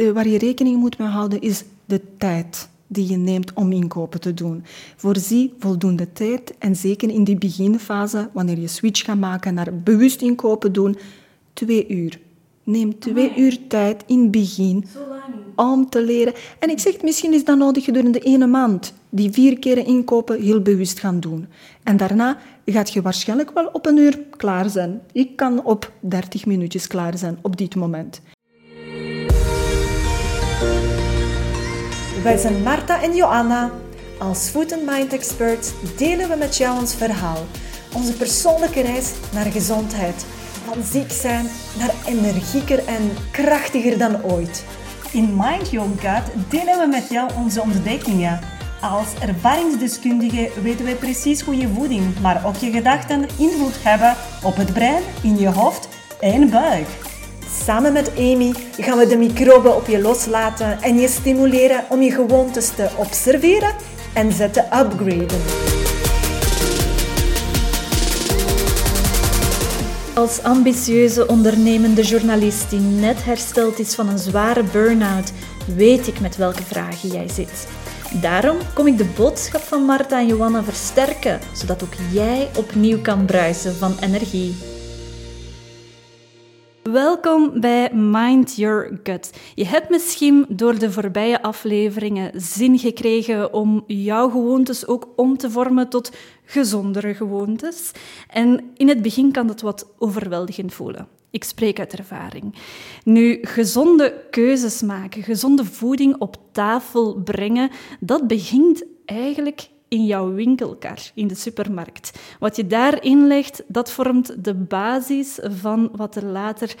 eh, waar je rekening moet mee houden, is de tijd die je neemt om inkopen te doen. Voorzie voldoende tijd en zeker in die beginfase, wanneer je switch gaat maken naar bewust inkopen doen, twee uur. Neem twee uur tijd in het begin om te leren. En ik zeg, misschien is dat nodig gedurende ene maand. Die vier keren inkopen heel bewust gaan doen. En daarna gaat je waarschijnlijk wel op een uur klaar zijn. Ik kan op 30 minuutjes klaar zijn op dit moment. Wij zijn Marta en Joanna. Als Food and Mind Experts delen we met jou ons verhaal. Onze persoonlijke reis naar gezondheid. Van ziek zijn naar energieker en krachtiger dan ooit. In Mind Your Gut delen we met jou onze ontdekkingen. Als ervaringsdeskundige weten wij precies hoe je voeding, maar ook je gedachten invloed hebben op het brein, in je hoofd en buik. Samen met Amy gaan we de microben op je loslaten en je stimuleren om je gewoontes te observeren en ze te upgraden. Als ambitieuze ondernemende journalist die net hersteld is van een zware burn-out, weet ik met welke vragen jij zit. Daarom kom ik de boodschap van Marta en Johanna versterken, zodat ook jij opnieuw kan bruisen van energie. Welkom bij Mind Your Gut. Je hebt misschien door de voorbije afleveringen zin gekregen om jouw gewoontes ook om te vormen tot gezondere gewoontes. En in het begin kan dat wat overweldigend voelen. Ik spreek uit ervaring. Nu, gezonde keuzes maken, gezonde voeding op tafel brengen, dat begint eigenlijk in jouw winkelkar in de supermarkt. Wat je daarin legt, dat vormt de basis van wat er later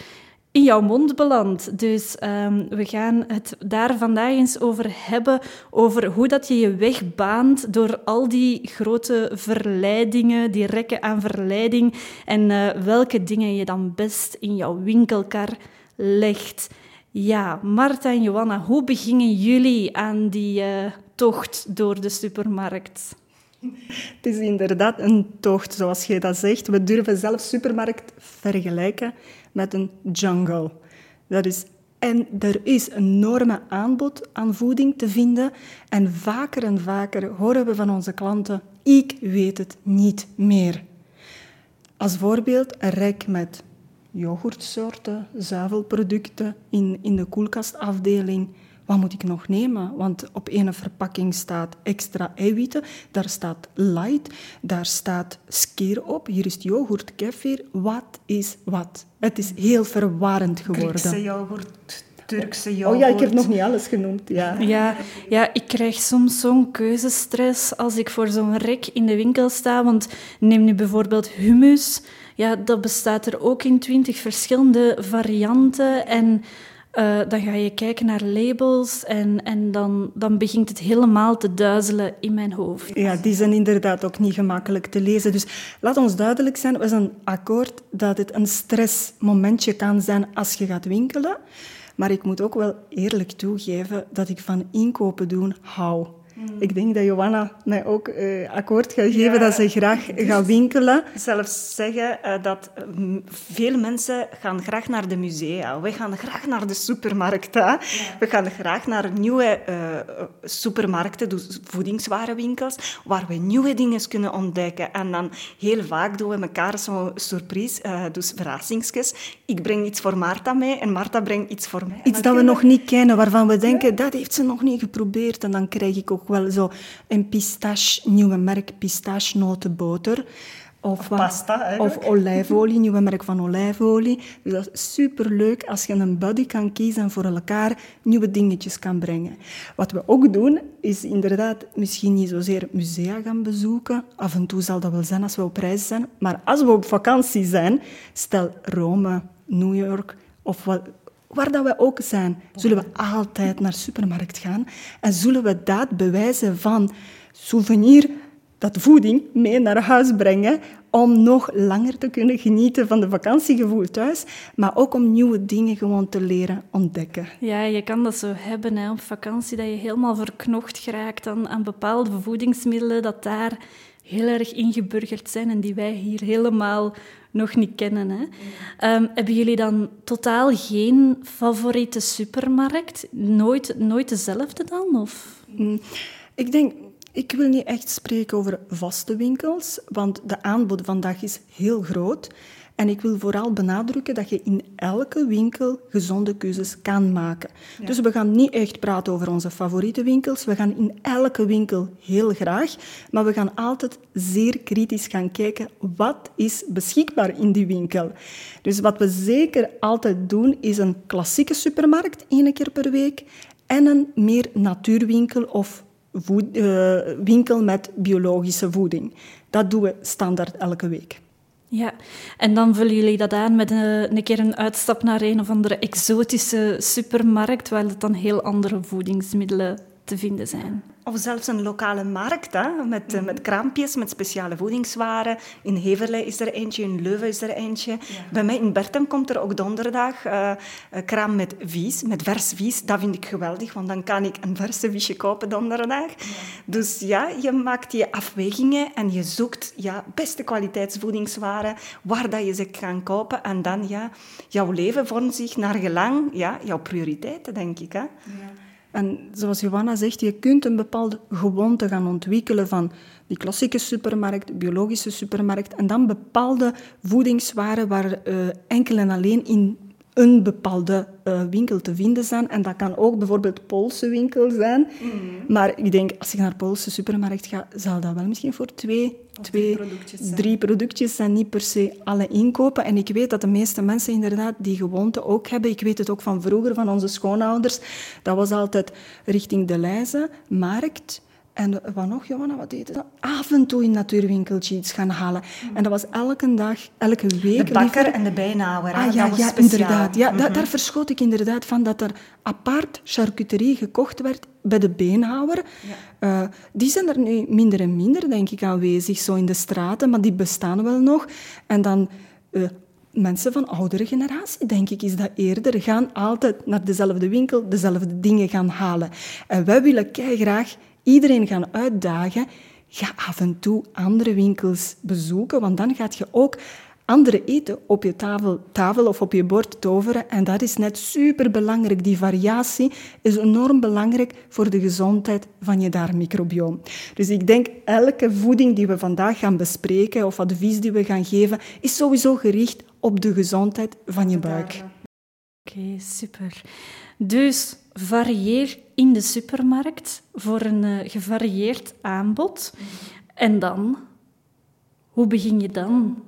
in jouw mond belandt. Dus um, we gaan het daar vandaag eens over hebben, over hoe dat je je weg baant door al die grote verleidingen, die rekken aan verleiding, en uh, welke dingen je dan best in jouw winkelkar legt. Ja, Marta en Johanna, hoe begingen jullie aan die uh, tocht door de supermarkt? Het is inderdaad een tocht, zoals je dat zegt. We durven zelfs supermarkt vergelijken met een jungle. Dat is, en er is een enorme aanbod aan voeding te vinden. En vaker en vaker horen we van onze klanten, ik weet het niet meer. Als voorbeeld een rek met yoghurtsoorten, zuivelproducten in, in de koelkastafdeling wat moet ik nog nemen? Want op een verpakking staat extra eiwitten, daar staat light, daar staat skeer op, hier is yoghurt, kefir. Wat is wat? Het is heel verwarrend geworden. Griekse yoghurt, Turkse yoghurt. Oh ja, ik heb nog niet alles genoemd. Ja, ja, ja ik krijg soms zo'n keuzestress als ik voor zo'n rek in de winkel sta. Want neem nu bijvoorbeeld hummus. Ja, dat bestaat er ook in twintig verschillende varianten. En uh, dan ga je kijken naar labels en, en dan, dan begint het helemaal te duizelen in mijn hoofd. Ja, die zijn inderdaad ook niet gemakkelijk te lezen. Dus laat ons duidelijk zijn, we zijn akkoord dat het een stressmomentje kan zijn als je gaat winkelen. Maar ik moet ook wel eerlijk toegeven dat ik van inkopen doen hou. Mm. Ik denk dat Johanna mij ook uh, akkoord gaat geven dat ze graag dus gaat winkelen. Zelfs zeggen uh, dat uh, veel mensen gaan graag naar de musea. We gaan graag naar de supermarkten. Ja. We gaan graag naar nieuwe supermarkten, dus voedingswarenwinkels, waar we nieuwe dingen kunnen ontdekken. En dan heel vaak doen we elkaar zo'n surprise, dus verrassingsjes. Ik breng iets voor Marta mee en Marta brengt iets voor mij. Iets dat we nog niet kennen, waarvan we denken, ja. dat heeft ze nog niet geprobeerd. En dan krijg ik ook wel zo een pistache, nieuwe merk pistachenotenboter. Of, of pasta. Of olijfolie, nieuwe merk van olijfolie. Dus dat is superleuk als je een buddy kan kiezen en voor elkaar nieuwe dingetjes kan brengen. Wat we ook doen, is inderdaad misschien niet zozeer musea gaan bezoeken. Af en toe zal dat wel zijn als we op reis zijn. Maar als we op vakantie zijn, stel Rome, New York of wat, waar dat we ook zijn, zullen we altijd naar de supermarkt gaan en zullen we dat bewijzen van souvenir, dat voeding, mee naar huis brengen om nog langer te kunnen genieten van de vakantiegevoel thuis, maar ook om nieuwe dingen gewoon te leren ontdekken. Ja, je kan dat zo hebben hè, op vakantie, dat je helemaal verknocht geraakt aan, aan bepaalde voedingsmiddelen, dat daar heel erg ingeburgerd zijn en die wij hier helemaal nog niet kennen. Hè? Ehm, hebben jullie dan totaal geen favoriete supermarkt? Nooit, nooit dezelfde dan? Of? Mm, ik denk, ik wil niet echt spreken over vaste winkels, want de aanbod vandaag is heel groot. En ik wil vooral benadrukken dat je in elke winkel gezonde keuzes kan maken. Dus we gaan niet echt praten over onze favoriete winkels. We gaan in elke winkel heel graag, maar we gaan altijd zeer kritisch gaan kijken wat is beschikbaar in die winkel. Dus wat we zeker altijd doen, is een klassieke supermarkt één keer per week en een meer natuurwinkel of voed, uh, winkel met biologische voeding. Dat doen we standaard elke week. Ja, en dan vullen jullie dat aan met een, een keer een uitstap naar een of andere exotische supermarkt, waar het dan heel andere voedingsmiddelen te vinden zijn. Of zelfs een lokale markt hè, met, mm met kraampjes, met speciale voedingswaren. In Heverlee is er eentje, in Leuven is er eentje. Bij mij in Bertem komt er ook donderdag uh, een kraam met vies, met vers vies. Dat vind ik geweldig, want dan kan ik een verse viesje kopen donderdag. Dus ja, je maakt je afwegingen en je zoekt ja, beste kwaliteitsvoedingswaren waar dat je ze kan kopen. En dan, ja, jouw leven vormt zich naar gelang ja, jouw prioriteiten, denk ik. Hè? En zoals Johanna zegt, je kunt een bepaalde gewoonte gaan ontwikkelen van die klassieke supermarkt, biologische supermarkt, en dan bepaalde voedingswaren waar uh, enkel en alleen in een bepaalde uh, winkel te vinden zijn. En dat kan ook bijvoorbeeld Poolse winkel zijn. Mm. Maar ik denk, als je naar Poolse supermarkt gaat, zal dat wel misschien voor twee, twee drie, productjes zijn. drie productjes zijn. Niet per se alle inkopen. En ik weet dat de meeste mensen inderdaad die gewoonte ook hebben. Ik weet het ook van vroeger, van onze schoonouders. Dat was altijd richting de Leize, markt en wat nog, Johanna, wat deed je? Af en toe in natuurwinkeltje iets gaan halen. Mm. En dat was elke dag, elke week. De bakker en de bijnauwer. Ah, ja, ja inderdaad. Ja, daar, mhm. daar verschoot ik inderdaad van dat er apart charcuterie gekocht werd bij de beenhouwer. Ja. Uh, die zijn er nu minder en minder, denk ik, aanwezig, zo in de straten. Maar die bestaan wel nog. En dan... Uh, mensen van oudere generatie, denk ik, is dat eerder, gaan altijd naar dezelfde winkel dezelfde dingen gaan halen. En wij willen graag iedereen gaan uitdagen. Ga af en toe andere winkels bezoeken, want dan gaat je ook andere eten op je tafel, tafel of op je bord toveren. En dat is net super belangrijk. Die variatie is enorm belangrijk voor de gezondheid van je darmmicrobioom. Dus ik denk, elke voeding die we vandaag gaan bespreken of advies die we gaan geven, is sowieso gericht op de gezondheid van je buik. Oké, super. Dus varieer in de supermarkt voor een uh, gevarieerd aanbod. En dan, hoe begin je dan?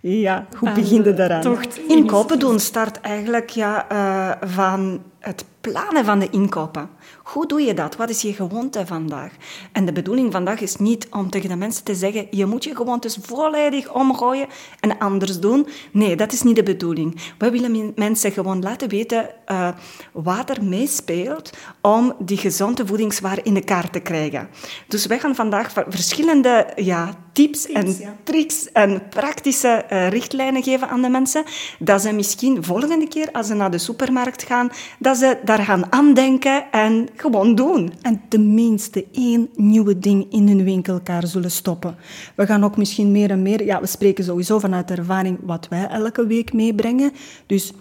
Ja, hoe begin je daaraan? Tocht inkopen doen start eigenlijk ja, uh, van het plannen van de inkopen. Hoe doe je dat? Wat is je gewoonte vandaag? En de bedoeling vandaag is niet om tegen de mensen te zeggen: je moet je gewoontes volledig omgooien en anders doen. Nee, dat is niet de bedoeling. We willen mensen gewoon laten weten uh, wat er meespeelt om die gezonde voedingswaar in de kaart te krijgen. Dus wij gaan vandaag verschillende ja, tips, en tricks en praktische uh, richtlijnen geven aan de mensen, dat ze misschien volgende keer als ze naar de supermarkt gaan, dat ze daar gaan aandenken en gewoon doen. En tenminste één nieuwe ding in hun winkelkaar zullen stoppen. We gaan ook misschien meer en meer... Ja, we spreken sowieso vanuit ervaring wat wij elke week meebrengen. Dus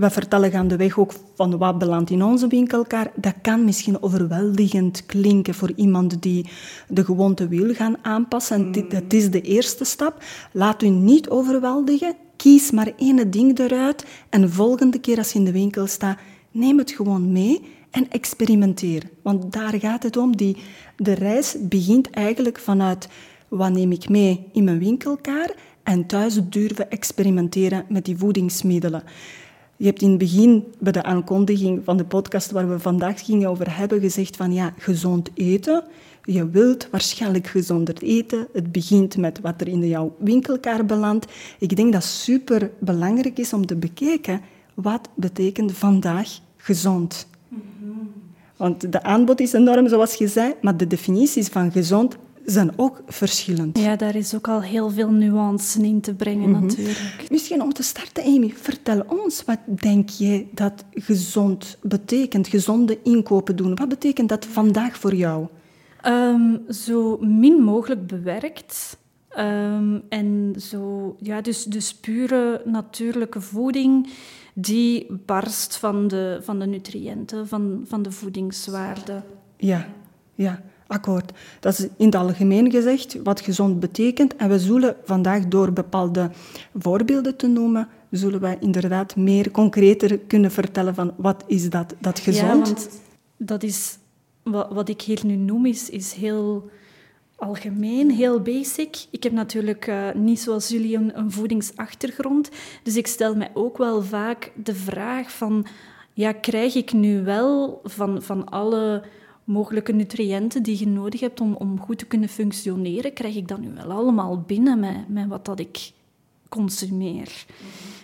we vertellen gaandeweg ook van wat belandt in onze winkelkaar. Dat kan misschien overweldigend klinken voor iemand die de gewoonte wil gaan aanpassen. En dat is de eerste stap. Laat u niet overweldigen. Kies maar één ding eruit. En de volgende keer als je in de winkel staat, neem het gewoon mee en experimenteer. Want daar gaat het om. Die, de reis begint eigenlijk vanuit wat neem ik mee in mijn winkelkaar en thuis durven experimenteren met die voedingsmiddelen. Je hebt in het begin, bij de aankondiging van de podcast waar we vandaag gingen over hebben, gezegd van ja, gezond eten. Je wilt waarschijnlijk gezonder eten. Het begint met wat er in jouw winkelkaar belandt. Ik denk dat super belangrijk is om te bekijken wat betekent vandaag gezond. Want de aanbod is enorm, zoals je zei, maar de definities van gezond zijn ook verschillend. Ja, daar is ook al heel veel nuance in te brengen mhm. natuurlijk. Misschien om te starten, Amy, vertel ons, wat denk je dat gezond betekent? Gezonde inkopen doen. Wat betekent dat vandaag voor jou? Ehm, zo min mogelijk bewerkt. Ehm, en zo, ja, dus, dus pure natuurlijke voeding die barst van de, van de nutriënten, van, van de voedingswaarde. Ja, ja, akkoord. Dat is in het algemeen gezegd wat gezond betekent. En we zullen vandaag door bepaalde voorbeelden te noemen, zullen wij inderdaad meer concreter kunnen vertellen van wat is dat, dat gezond. Ja, want dat is, wat, wat ik hier nu noem, is, is heel algemeen, heel basic. Ik heb natuurlijk uh, niet zoals jullie een, een, voedingsachtergrond, dus ik stel mij ook wel vaak de vraag van, ja, krijg ik nu wel van, van alle mogelijke nutriënten die je nodig hebt om, om goed te kunnen functioneren, krijg ik dat nu wel allemaal binnen met, met wat dat ik consumeer?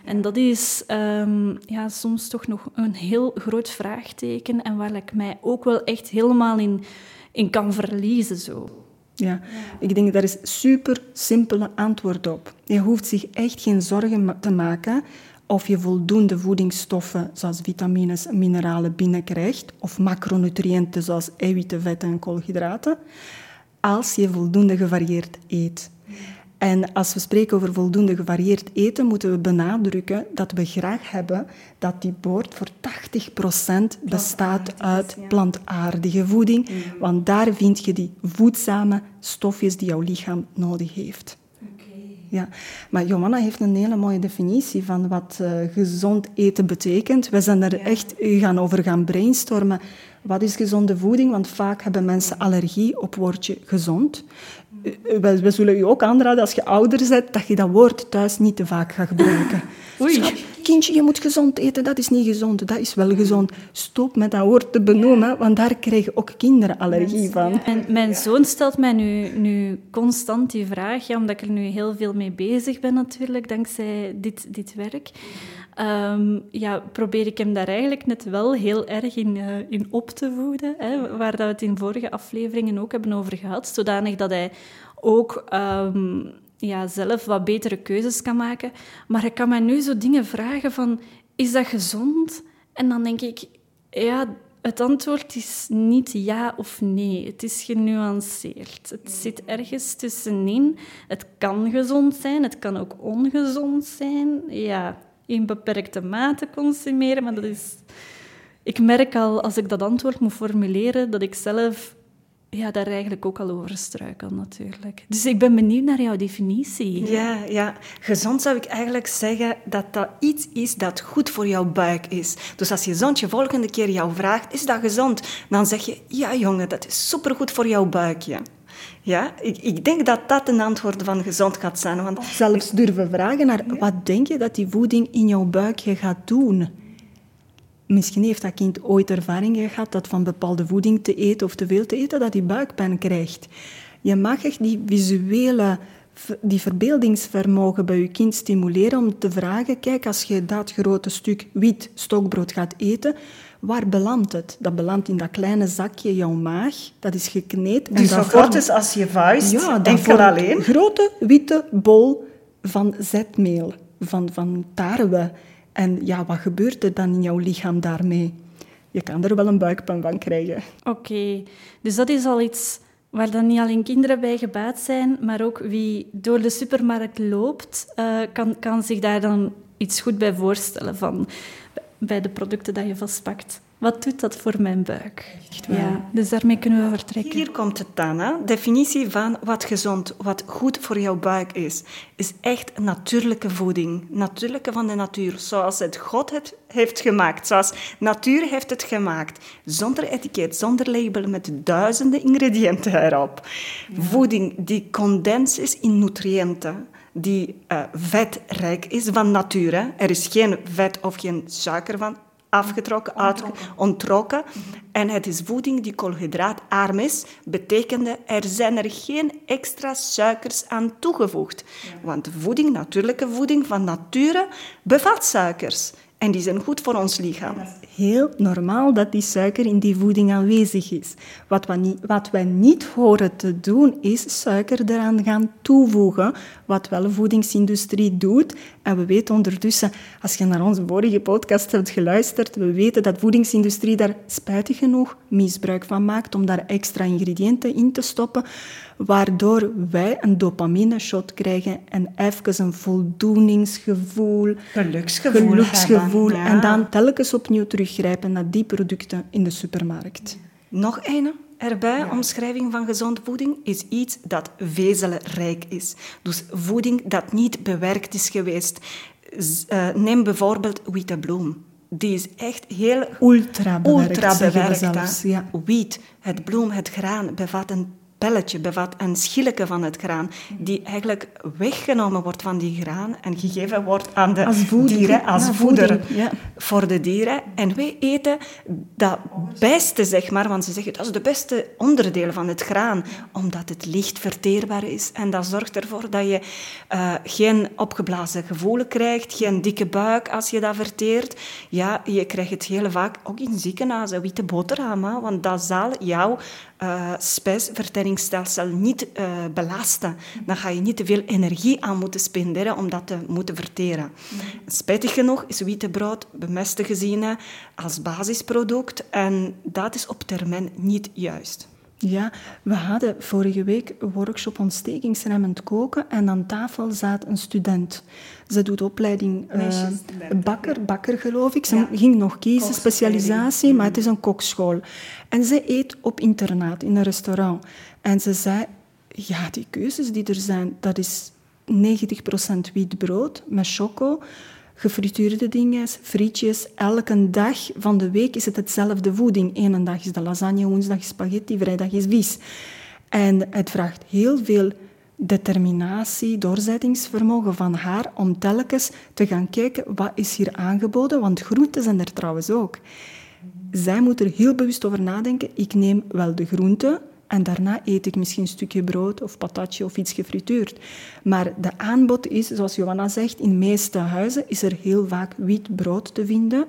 En dat is um, ja, soms toch nog een heel groot vraagteken en waar ik mij ook wel echt helemaal in, in kan verliezen. Zo. Ja, ik denk daar is super simpele antwoord op. Je hoeft zich echt geen zorgen te maken of je voldoende voedingsstoffen zoals vitamines en mineralen binnenkrijgt, of macronutriënten zoals eiwitten, vetten en koolhydraten, als je voldoende gevarieerd eet. En als we spreken over voldoende gevarieerd eten, moeten we benadrukken dat we graag hebben dat die boord voor 80% bestaat uit plantaardige voeding. Mm. Want daar vind je die voedzame stofjes die jouw lichaam nodig heeft. Ja, maar Johanna heeft een hele mooie definitie van wat uh, gezond eten betekent. We zijn er echt gaan over gaan brainstormen. Wat is gezonde voeding? Want vaak hebben mensen allergie op woordje gezond. We, we, zullen u ook aanraden, als je ouder bent, dat je dat woord thuis niet te vaak gaat gebruiken. Oei. kindje, je moet gezond eten, dat is niet gezond, dat is wel gezond. Stop met dat woord te benoemen, want daar krijgen ook kinderen allergie van. En mijn zoon stelt mij nu, nu constant die vraag, ja, omdat ik er nu heel veel mee bezig ben natuurlijk, dankzij dit, dit werk. Um, ja, probeer ik hem daar eigenlijk net wel heel erg in, uh, in op te voeden. Hè, waar dat we het in vorige afleveringen ook hebben over gehad. Zodanig dat hij ook um, ja, zelf wat betere keuzes kan maken. Maar hij kan mij nu zo dingen vragen van... Is dat gezond? En dan denk ik... Ja, het antwoord is niet ja of nee. Het is genuanceerd. Het zit ergens tussenin. Het kan gezond zijn, het kan ook ongezond zijn. Ja, in beperkte mate consumeren. Maar dat is... Ik merk al, als ik dat antwoord moet formuleren, dat ik zelf ja, daar eigenlijk ook al over struikel natuurlijk. Dus ik ben benieuwd naar jouw definitie. Ja, ja, gezond zou ik eigenlijk zeggen dat dat iets is dat goed voor jouw buik is. Dus als je zoontje volgende keer jou vraagt, is dat gezond? Dan zeg je, ja jongen, dat is supergoed voor jouw buikje. Ik, ik, denk dat dat een antwoord van gezond gaat zijn. Want... zelfs durven vragen naar wat denk je dat die voeding in jouw buikje gaat doen? Misschien heeft dat kind ooit ervaringen gehad dat van bepaalde voeding te eten of te veel te eten, dat hij buikpijn krijgt. Je mag echt die visuele, die verbeeldingsvermogen bij je kind stimuleren om te vragen, kijk, als je dat grote stuk wit stokbrood gaat eten, Waar belandt het? Dat belandt in dat kleine zakje, jouw maag. Dat is gekneed. Dus zo groot is als je vuist, ja, enkel alleen? Een grote witte bol van zetmeel, van, van tarwe. En ja, wat gebeurt er dan in jouw lichaam daarmee? Je kan er wel een buikpijn van krijgen. Oké, dus dat is al iets waar dan niet alleen kinderen bij gebaat zijn, maar ook wie door de supermarkt loopt, uh, kan, kan zich daar dan iets goed bij voorstellen van bij de producten dat je vastpakt. Wat doet dat voor mijn buik? Ja, dus daarmee kunnen we vertrekken. Hier komt het dan. Hè? Definitie van wat gezond, wat goed voor jouw buik is. Is echt natuurlijke voeding. Natuurlijke van de natuur. Zoals het God het heeft gemaakt. Zoals natuur heeft het gemaakt. Zonder etiket, zonder label, met duizenden ingrediënten erop. Voeding die condens is in nutriënten die uh, vetrijk is van nature. Er is geen vet of geen suiker van afgetrokken, ontrokken. ontrokken. En het is voeding die koolhydraatarm is, betekende er zijn er geen extra suikers aan toegevoegd. Want voeding, natuurlijke voeding van nature, bevat suikers. En die zijn goed voor ons lichaam. Heel normaal dat die suiker in die voeding aanwezig is. Wat, we niet, wat wij niet horen te doen, is suiker eraan gaan toevoegen. Wat wel de voedingsindustrie doet. En we weten ondertussen, als je naar onze vorige podcast hebt geluisterd, we weten dat de voedingsindustrie daar spijtig genoeg misbruik van maakt om daar extra ingrediënten in te stoppen waardoor wij een dopamine-shot krijgen en even een voldoeningsgevoel, geluksgevoel, geluksgevoel en dan telkens opnieuw teruggrijpen naar die producten in de supermarkt. Nog een erbij, omschrijving van gezonde voeding, is iets dat vezelrijk is. Dus voeding dat niet bewerkt is geweest. Uh, neem bijvoorbeeld witte bloem. Die is echt heel ultra bewerkt. Ultra bewerkt zelfs, ja. Wiet, het bloem, het graan, bevat een pelletje bevat een schilletje van het graan, die eigenlijk weggenomen wordt van die graan en gegeven wordt aan de dieren als voeder voor de dieren. En wij eten dat beste, zeg maar, want ze zeggen dat is de beste onderdeel van het graan, omdat het licht verteerbaar is. En dat zorgt ervoor dat je uh, geen opgeblazen gevoel krijgt, geen dikke buik als je dat verteert. Ja, je krijgt het heel vaak ook in ziekenhuizen, witte boterham, want dat zal jou uh, spijsverteringsstelsel niet uh, belasten. Dan ga je niet te veel energie aan moeten spenderen om dat te moeten verteren. Spijtig genoeg is witte brood bemeste gezien als basisproduct en dat is op termijn niet juist. Ja, we hadden vorige week een workshop ontstekingsremmend koken en aan tafel zat een student. Ze doet opleiding uh, bakker, bakker geloof ik. Ze ging nog kiezen, specialisatie, maar het is een kokschool. En ze eet op internaat in een restaurant. En ze zei, ja, die keuzes die er zijn, dat is 90% wit brood met choco, gefrituurde dingen, frietjes. Elke dag van de week is het hetzelfde voeding. Eén dag is de lasagne, woensdag is spaghetti, vrijdag is vis. En het vraagt heel veel determinatie, doorzettingsvermogen van haar om telkens te gaan kijken wat is hier aangeboden, want groenten zijn er trouwens ook. Zij moet er heel bewust over nadenken. Ik neem wel de groenten, en daarna eet ik misschien een stukje brood of patatje of iets gefrituurd. Maar de aanbod is, zoals Johanna zegt, in de meeste huizen is er heel vaak wit brood te vinden.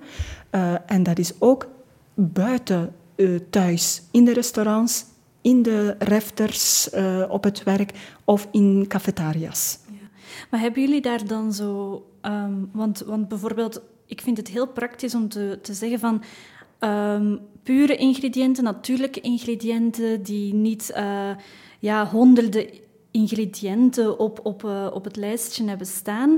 Uh, en dat is ook buiten uh, thuis, in de restaurants, in de refters uh, op het werk of in cafetaria's. Ja. Maar hebben jullie daar dan zo... Um, want, want bijvoorbeeld, ik vind het heel praktisch om te, te zeggen van... Um, pure ingrediënten, natuurlijke ingrediënten, die niet uh, ja, honderden ingrediënten op, op, uh, op het lijstje hebben staan.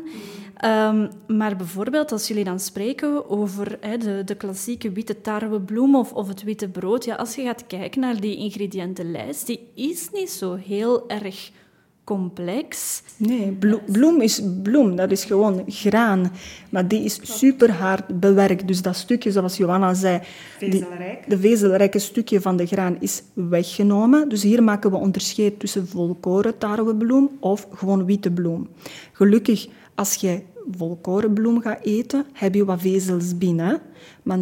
Um, maar bijvoorbeeld als jullie dan spreken over de, de klassieke witte tarwebloem of, of het witte brood, ja, als je gaat kijken naar die ingrediëntenlijst, die is niet zo heel erg complex. Nee, bloem is bloem, dat is gewoon graan. Maar die is super hard bewerkt. Dus dat stukje, zoals Johanna zei, die, de vezelrijke stukje van de graan is weggenomen. Dus hier maken we onderscheid tussen volkoren tarwebloem of gewoon witte bloem. Gelukkig, als je volkorenbloem gaat eten, heb je wat vezels binnen. Maar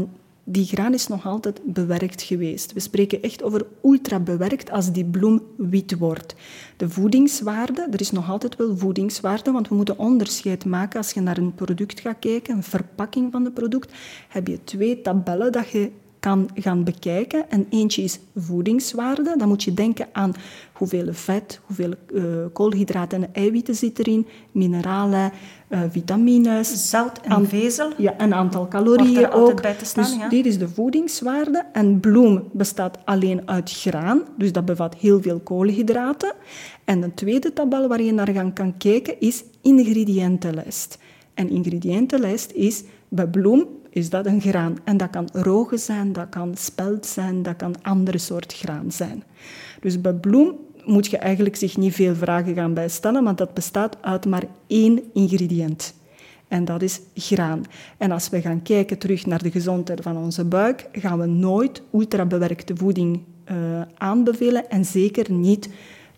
die graan is nog altijd bewerkt geweest. We spreken echt over ultra bewerkt als die bloem wit wordt. De voedingswaarde, er is nog altijd wel voedingswaarde, want we moeten onderscheid maken als je naar een product gaat kijken, een verpakking van het product, heb je twee tabellen dat je kan gaan bekijken. En eentje is voedingswaarde. Dan moet je denken aan hoeveel vet, hoeveel uh, koolhydraten en eiwitten zit erin, mineralen, uh, vitamines. Zout en vezel. Ja, een aantal calorieën ook. Bij te staan, dus ja. dit is de voedingswaarde. En bloem bestaat alleen uit graan, dus dat bevat heel veel koolhydraten. En een tweede tabel waar je naar gaan kan kijken is ingrediëntenlijst. En ingrediëntenlijst is bij bloem is dat een graan. En dat kan rogen zijn, dat kan spelt zijn, dat kan andere soort graan zijn. Dus bij bloem moet je eigenlijk zich niet veel vragen gaan bijstellen, want dat bestaat uit maar één ingrediënt. En dat is graan. En als we gaan kijken terug naar de gezondheid van onze buik, gaan we nooit ultrabewerkte voeding uh, aanbevelen en zeker niet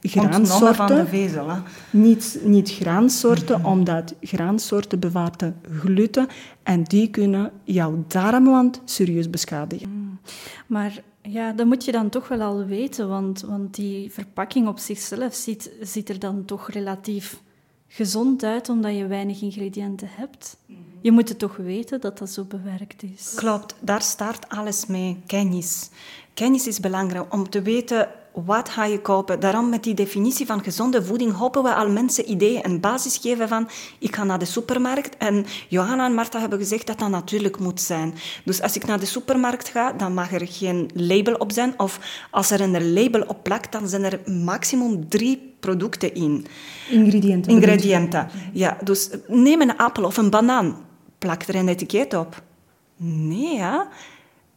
graansoorten. van de vezel. Hè? Niet, niet graansoorten, omdat graansoorten bevatten gluten en die kunnen jouw darmwand serieus beschadigen. Mm. Maar ja, dat moet je dan toch wel al weten, want, want die verpakking op zichzelf ziet, ziet er dan toch relatief gezond uit omdat je weinig ingrediënten hebt. Je moet het toch weten dat dat zo bewerkt is. Klopt, daar start alles mee. Kennis. Kennis is belangrijk om te weten wat ga je kopen. Daarom met die definitie van gezonde voeding hopen we al mensen ideeën en basis geven van ik ga naar de supermarkt en Johanna en Marta hebben gezegd dat dat natuurlijk moet zijn. Dus als ik naar de supermarkt ga, dan mag er geen label op zijn of als er een label op plakt, dan zijn er maximum drie producten in. Ingrediënten. Ingrediënten, ja. Dus neem een appel of een banaan, plak er een etiket op. Nee, ja.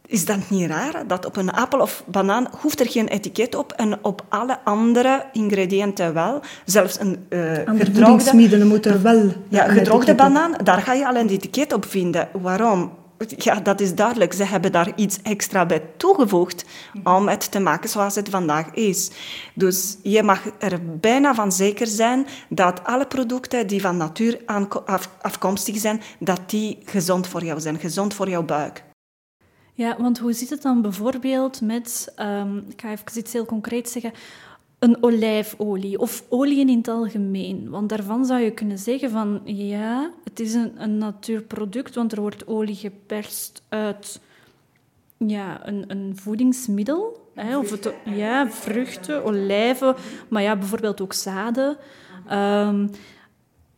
Is dat niet raar? Dat op een appel of banaan hoeft er geen etiket op en op alle andere ingrediënten wel. Zelfs een uh, gedroogde... moeten er wel... Ja, gedroogde banaan, daar ga je al een etiket op vinden. Waarom? Ja, dat is duidelijk. Ze hebben daar iets extra bij toegevoegd om het te maken zoals het vandaag is. Dus je mag er bijna van zeker zijn dat alle producten die van natuur afkomstig zijn, dat die gezond voor jou zijn, gezond voor jouw buik. Ja, want hoe zit het dan bijvoorbeeld met, um, ik ga even iets heel concreets zeggen, een olijfolie of oliën in het algemeen? Want daarvan zou je kunnen zeggen van ja, het is een, een natuurproduct, want er wordt olie geperst uit ja, een, een voedingsmiddel. Hè, of het, ja, vruchten, olijven, maar ja, bijvoorbeeld ook zaden. Um,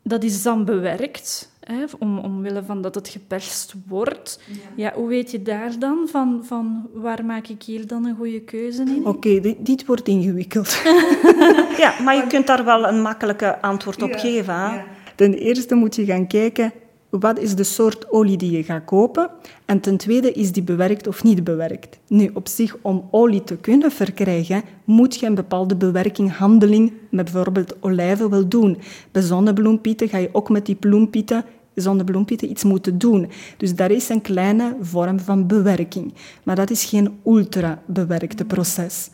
dat is dan bewerkt om, omwille van dat het geperst wordt. Ja. hoe weet je daar dan van, van waar maak ik hier dan een goede keuze in? Oké, dit, dit, wordt ingewikkeld. ja, maar je kunt daar wel een makkelijke antwoord op geven. Hè? Ten eerste moet je gaan kijken wat is de soort olie die je gaat kopen? En ten tweede, is die bewerkt of niet bewerkt? Nu, op zich, om olie te kunnen verkrijgen, moet je een bepaalde bewerking, handeling, met bijvoorbeeld olijven, wel doen. Bij zonnebloempieten ga je ook met die bloempieten zonnebloempieten iets moeten doen. Dus daar is een kleine vorm van bewerking. Maar dat is geen ultra-bewerkte proces.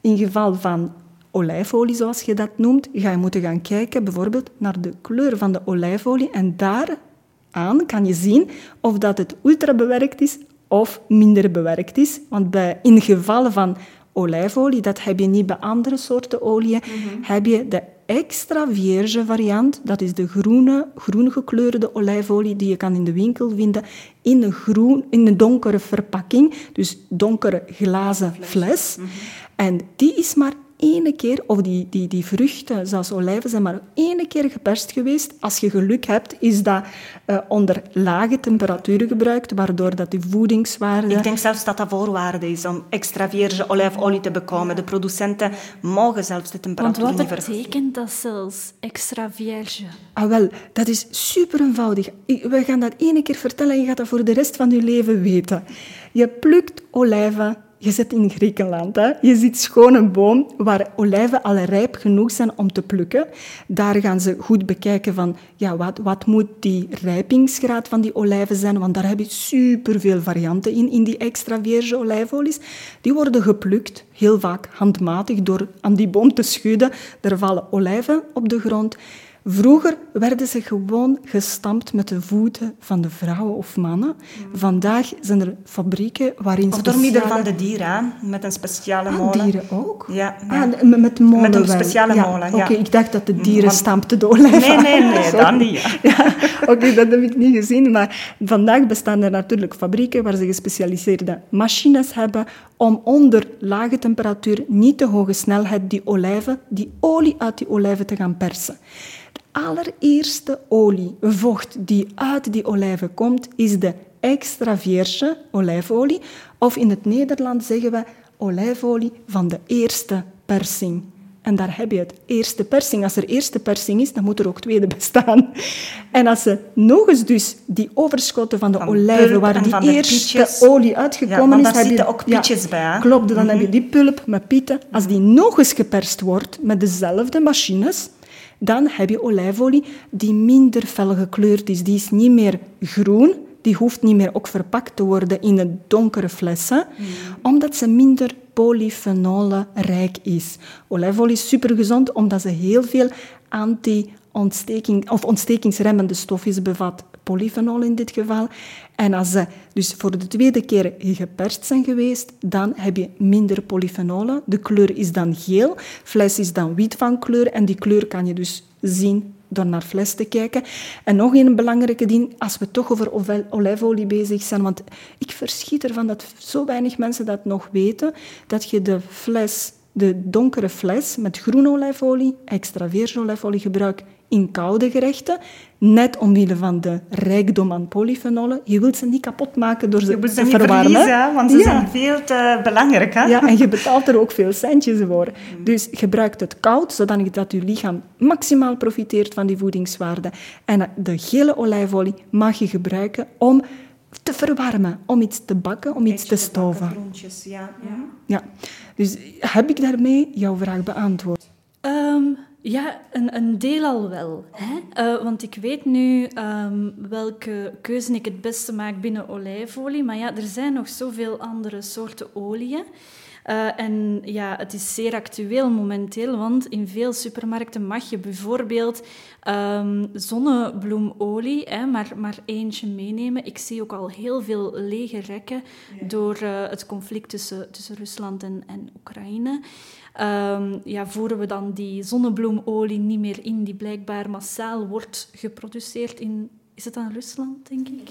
In geval van olijfolie, zoals je dat noemt, ga je moeten gaan kijken bijvoorbeeld naar de kleur van de olijfolie en daaraan kan je zien of dat het ultra bewerkt is of minder bewerkt is. Want bij, in gevallen van olijfolie, dat heb je niet bij andere soorten oliën, mhm. heb je de extra vierge variant. Dat is de groene, groen gekleurde olijfolie die je kan in de winkel vinden in een, groen, in een donkere verpakking, dus donkere glazen fles. Mhm. En die is maar ene keer, of die, die, die vruchten, zoals olijven, zijn maar ene keer geperst geweest. Als je geluk hebt, is dat uh, onder lage temperaturen gebruikt, waardoor dat die voedingswaarde... Ik denk zelfs dat dat voorwaarde is om extra vierge olijfolie te bekomen. De producenten mogen zelfs de temperatuur Want wat betekent dat zelfs, extra vierge? Ah, wel, dat is super eenvoudig. We gaan dat ene keer vertellen en je gaat dat voor de rest van je leven weten. Je plukt olijven je zit in Griekenland. Hè? Je ziet schoon een boom waar olijven al rijp genoeg zijn om te plukken. Daar gaan ze goed bekijken van ja, wat, wat moet die rijpingsgraad van die olijven zijn, want daar heb je superveel varianten in, in die extra vierge olijfolies. Die worden geplukt, heel vaak handmatig, door aan die boom te schudden. Er vallen olijven op de grond. Vroeger werden ze gewoon gestampt met de voeten van de vrouwen of mannen. Vandaag zijn er fabrieken waarin Of door middel van de dieren, met een speciale ah, molen. dieren ook? Ja. Ah, met molen Met een speciale ja. molen, ja. Oké, ik dacht dat de dieren Want... stampten olijven. Nee, nee, nee, dan niet. Ja. Oké, dat heb ik niet gezien. Maar vandaag bestaan er natuurlijk fabrieken waar ze gespecialiseerde machines hebben om onder lage temperatuur, niet te hoge snelheid, die olijven, die olie uit die olijven te gaan persen allereerste olie, vocht die uit die olijven komt, is de extra vierge olijfolie. Of in het Nederlands zeggen we olijfolie van de eerste persing. En daar heb je het, eerste persing. Als er eerste persing is, dan moet er ook tweede bestaan. En als ze nog eens dus die overschotten van de olijven, waar die eerste olie uitgekomen ja, is... Daar zitten ook pietjes bij. Klopt, dan heb je mhm. die pulp met pieten. Als die nog eens geperst wordt met dezelfde machines, dan heb je olijfolie die minder fel gekleurd is. Die is niet meer groen, die hoeft niet meer ook verpakt te worden in een donkere flessen, mm. omdat ze minder polyfenolenrijk is. Olijfolie is supergezond omdat ze heel veel anti-ontsteking of ontstekingsremmende stofjes bevat polyfenol in dit geval. En als ze dus voor de tweede keer geperst zijn geweest, dan heb je minder polyfenolen. De kleur is dan geel, fles is dan wit van kleur en die kleur kan je dus zien door naar fles te kijken. En nog een belangrijke ding, als we toch over olijfolie bezig zijn, want ik verschiet ervan dat zo weinig mensen dat nog weten, dat je de fles, de donkere fles met groene olijfolie, extra virgin olijfolie gebruikt in koude gerechten, net omwille van de rijkdom aan polyfenolen. Je wilt ze niet kapot maken door ze, te verwarmen. want ze zijn veel te belangrijk. Hè? Ja, en je betaalt er ook veel centjes voor. Dus gebruik het koud, zodat je lichaam maximaal profiteert van die voedingswaarde. En de gele olijfolie mag je gebruiken om te verwarmen, om iets te bakken, om iets te stoven. ja. ja. ja. Dus heb ik daarmee jouw vraag beantwoord? Ehm, ja, een, een deel al wel. Hè? Uh, want ik weet nu um, welke keuze ik het beste maak binnen olijfolie. Maar ja, er zijn nog zoveel andere soorten oliën. Uh, en ja, het is zeer actueel momenteel, want in veel supermarkten mag je bijvoorbeeld um, zonnebloemolie, hè, maar, maar eentje meenemen. Ik zie ook al heel veel lege rekken door uh, het conflict tussen, tussen Rusland en, en Oekraïne. Um, ja, voeren we dan die zonnebloemolie niet meer in, die blijkbaar massaal wordt geproduceerd in is het dan Rusland, denk ik?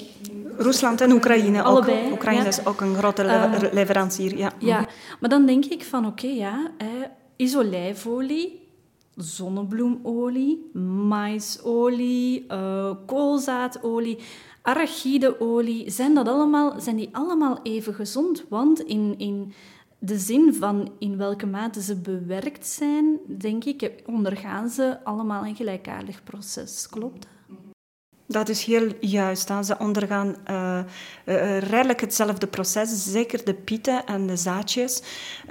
Rusland en Oekraïne. Allebei. Ook. Oekraïne is ook een grote uh, leverancier. Ja. ja, maar dan denk ik van oké, okay, ja, eh, olijfolie, zonnebloemolie, maisolie, uh, koolzaadolie, arachideolie. Zijn, dat allemaal, zijn die allemaal even gezond? Want in, in de zin van in welke mate ze bewerkt zijn, denk ik, ondergaan ze allemaal een gelijkaardig proces. Klopt dat? Is heel juist. Ze ondergaan uh, uh, redelijk hetzelfde proces. Zeker de pieten en de zaadjes.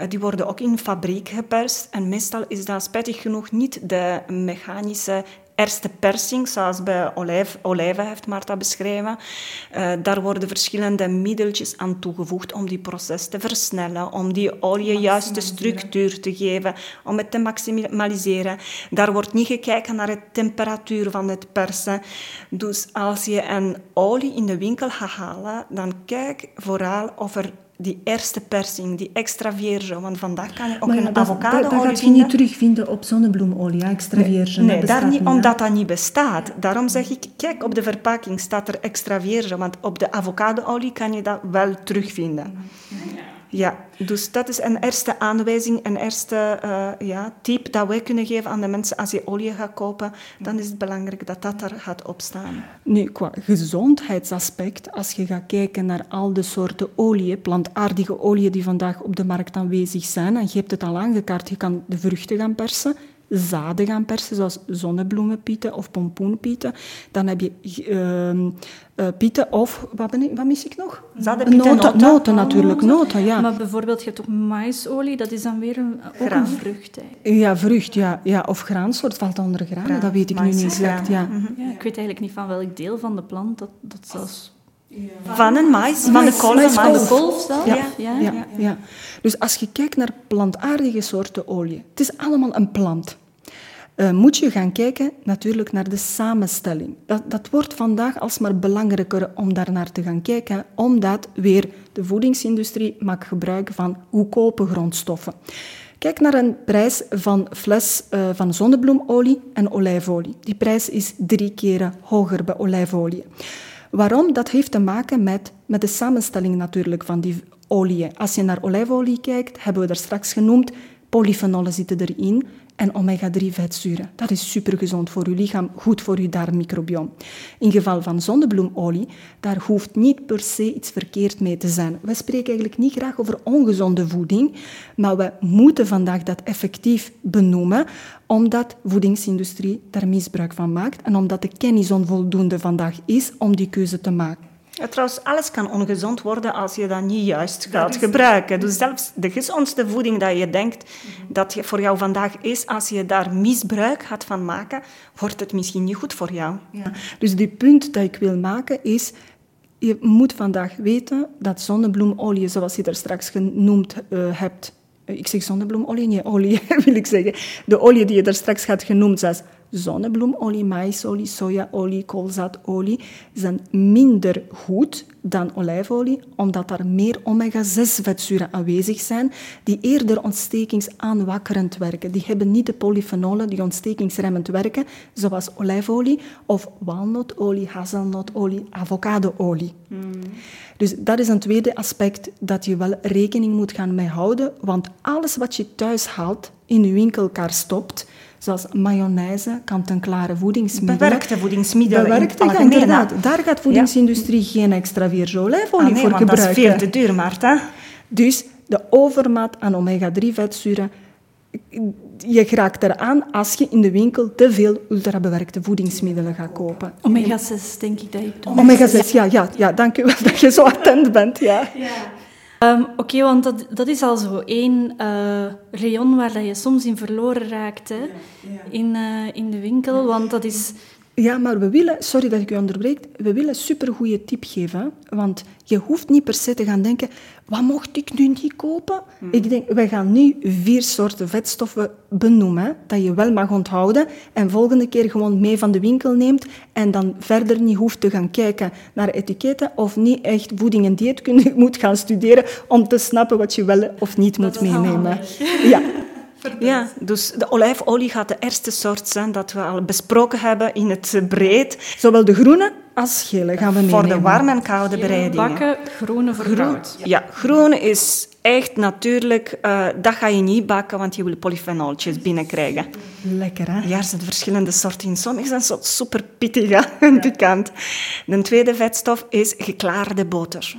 Die worden ook in fabriek geperst. En meestal is dat spijtig genoeg niet de mechanische eerste persing, zoals bij olijf, olijven heeft Marta beschreven. Uh, daar worden verschillende middeltjes aan toegevoegd om die proces te versnellen, om die olie juist de structuur te geven, om het te maximaliseren. Daar wordt niet gekeken naar de temperatuur van het persen. Dus als je een olie in de winkel gaat halen, dan kijk vooral of er die eerste persing, die extra vierge. Want vandaag kan je ook een avocado Dat gaat je niet terugvinden op zonnebloemolie, extra vierge. Nee, daar niet, omdat dat niet bestaat. Daarom zeg ik, kijk, op de verpakking staat er extra vierge. Want op de avocadoolie kan je dat wel terugvinden. Ja, dus dat is een eerste aanwijzing, een eerste uh, ja, tip dat wij kunnen geven aan de mensen. Als je olie gaat kopen, dan is het belangrijk dat dat er gaat opstaan. Nu, qua gezondheidsaspect, als je gaat kijken naar al de soorten olie, plantaardige olie die vandaag op de markt aanwezig zijn, en je hebt het al aangekaart, je kan de vruchten gaan persen, zaden gaan persen, zoals zonnebloemenpieten of pompoenpieten. Dan heb je uh, pieten of, wat, ben ik, wat mis ik nog? Zaden, noten, noten. noten natuurlijk, noten, ja. Maar bijvoorbeeld, je hebt ook maisolie, dat is dan weer een, ook een vrucht. Hè? Ja, vrucht, ja. ja. Of graansoort valt onder graan, dat weet ik nu niet exact. Ja. Mhm. ja. ik weet eigenlijk niet van welk deel van de plant dat, dat zelfs... Van een mais, van de kolf. Van de kolf zelf? Ja. Ja, ja, ja, Dus als je kijkt naar plantaardige soorten olie, het is allemaal een plant. Uh, moet je gaan kijken natuurlijk naar de samenstelling. Dat, dat wordt vandaag alsmaar belangrijker om daar naar te gaan kijken, omdat weer de voedingsindustrie maakt gebruik van goedkope grondstoffen. Kijk naar een prijs van fles uh, van zonnebloemolie en olijfolie. Die prijs is drie keer hoger bij olijfolie. Waarom? Dat heeft te maken met, met de samenstelling natuurlijk van die olie. Als je naar olijfolie kijkt, hebben we daar straks genoemd, polyfenolen zitten erin en omega-3 vetzuren. Dat is supergezond voor uw lichaam, goed voor uw darmmicrobiom. In geval van zonnebloemolie, daar hoeft niet per se iets verkeerd mee te zijn. We spreken eigenlijk niet graag over ongezonde voeding, maar we moeten vandaag dat effectief benoemen, omdat de voedingsindustrie daar misbruik van maakt en omdat de kennis onvoldoende vandaag is om die keuze te maken. Ja, trouwens, alles kan ongezond worden als je dat niet juist gaat gebruiken. Dus zelfs de gezondste voeding dat je denkt dat voor jou vandaag is, als je daar misbruik gaat van maken, wordt het misschien niet goed voor jou. Ja. Dus die punt dat ik wil maken is, je moet vandaag weten dat zonnebloemolie, zoals je er straks genoemd uh, hebt, ik zeg zonnebloemolie, niet olie wil ik zeggen. De olie die je daar straks had genoemd, zoals zonnebloemolie, maïsolie, sojaolie, koolzaadolie zijn minder goed dan olijfolie, omdat daar meer omega-6-vetzuren aanwezig zijn die eerder ontstekingsaanwakkerend werken. Die hebben niet de polyfenolen die ontstekingsremmend werken, zoals olijfolie of walnotolie, hazelnotolie, avocadoolie. Mm. Dus dat is een tweede aspect dat je wel rekening moet gaan mee houden, want alles wat je thuis haalt, in je winkelkar stopt, zoals mayonaise, kant-en-klare voedingsmiddelen. Bewerkte voedingsmiddelen. Bewerkte, ja, inderdaad. Daar gaat voedingsindustrie geen extra virgin olijfolie ah, nee, voor gebruiken. dat is veel te duur, Marta. Dus de overmaat aan omega-3-vetzuren je raakt eraan als je in de winkel te veel ultrabewerkte voedingsmiddelen gaat kopen. Omega-6, denk ik dat je doet. Omega-6, ja, ja, ja, dank u wel dat je zo attent bent. Ja. ja. Um, Oké, want dat, dat is al zo één uh, rayon waar dat je soms in verloren raakt hè, In, uh, in de winkel. Want dat is ja, maar we willen, sorry dat ik u onderbreek, we willen een supergoeie tip geven. Want je hoeft niet per se te gaan denken, wat mocht ik nu niet kopen? Hmm. Ik denk, we gaan nu vier soorten vetstoffen benoemen, dat je wel mag onthouden. En volgende keer gewoon mee van de winkel neemt en dan verder niet hoeft te gaan kijken naar etiketten of niet echt voeding en dieetkunde moet gaan studeren om te snappen wat je wel of niet moet meenemen. Ja. Ja, dus de olijfolie gaat de eerste soort zijn dat we al besproken hebben in het breed. Zowel de groene als gele gaan we meenemen. Voor de warme en koude bereidingen. Bakken, groene voor koud. Ja. groene is echt natuurlijk... Uh, dat ga je niet bakken, want je wil polyfenoltjes binnenkrijgen. Lekker, hè? Ja, er zijn verschillende soorten in. Sommige zijn zo super pittig en pikant. De tweede vetstof is geklaarde boter.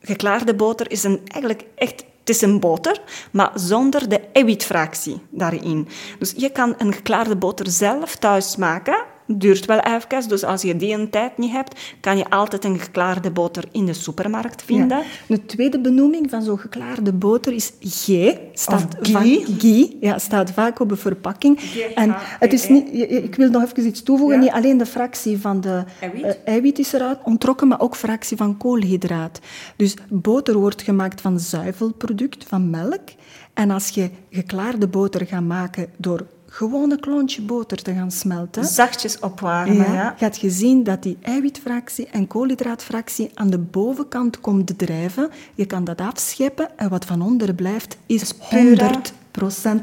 Geklaarde boter is een, eigenlijk echt het is een boter, maar zonder de eiwitfractie daarin. Dus je kan een geklaarde boter zelf thuis maken duurt wel even. Dus als je die een tijd niet hebt, kan je altijd een geklaarde boter in de supermarkt vinden. Ja. De tweede benoeming van zo'n geklaarde boter is G. Staat ghee. Ja, staat vaak op de verpakking. En het is niet, ik wil nog even iets toevoegen. Niet alleen de fractie van de eiwit. Uh, eiwit is eruit ontrokken, maar ook fractie van koolhydraat. Dus boter wordt gemaakt van zuivelproduct, van melk. En als je geklaarde boter gaat maken door gewoon een klontje boter te gaan smelten. Zachtjes opwarmen, ja. Gaat je zien dat die eiwitfractie en koolhydraatfractie aan de bovenkant komt drijven. Je kan dat afscheppen en wat van onder blijft is 100%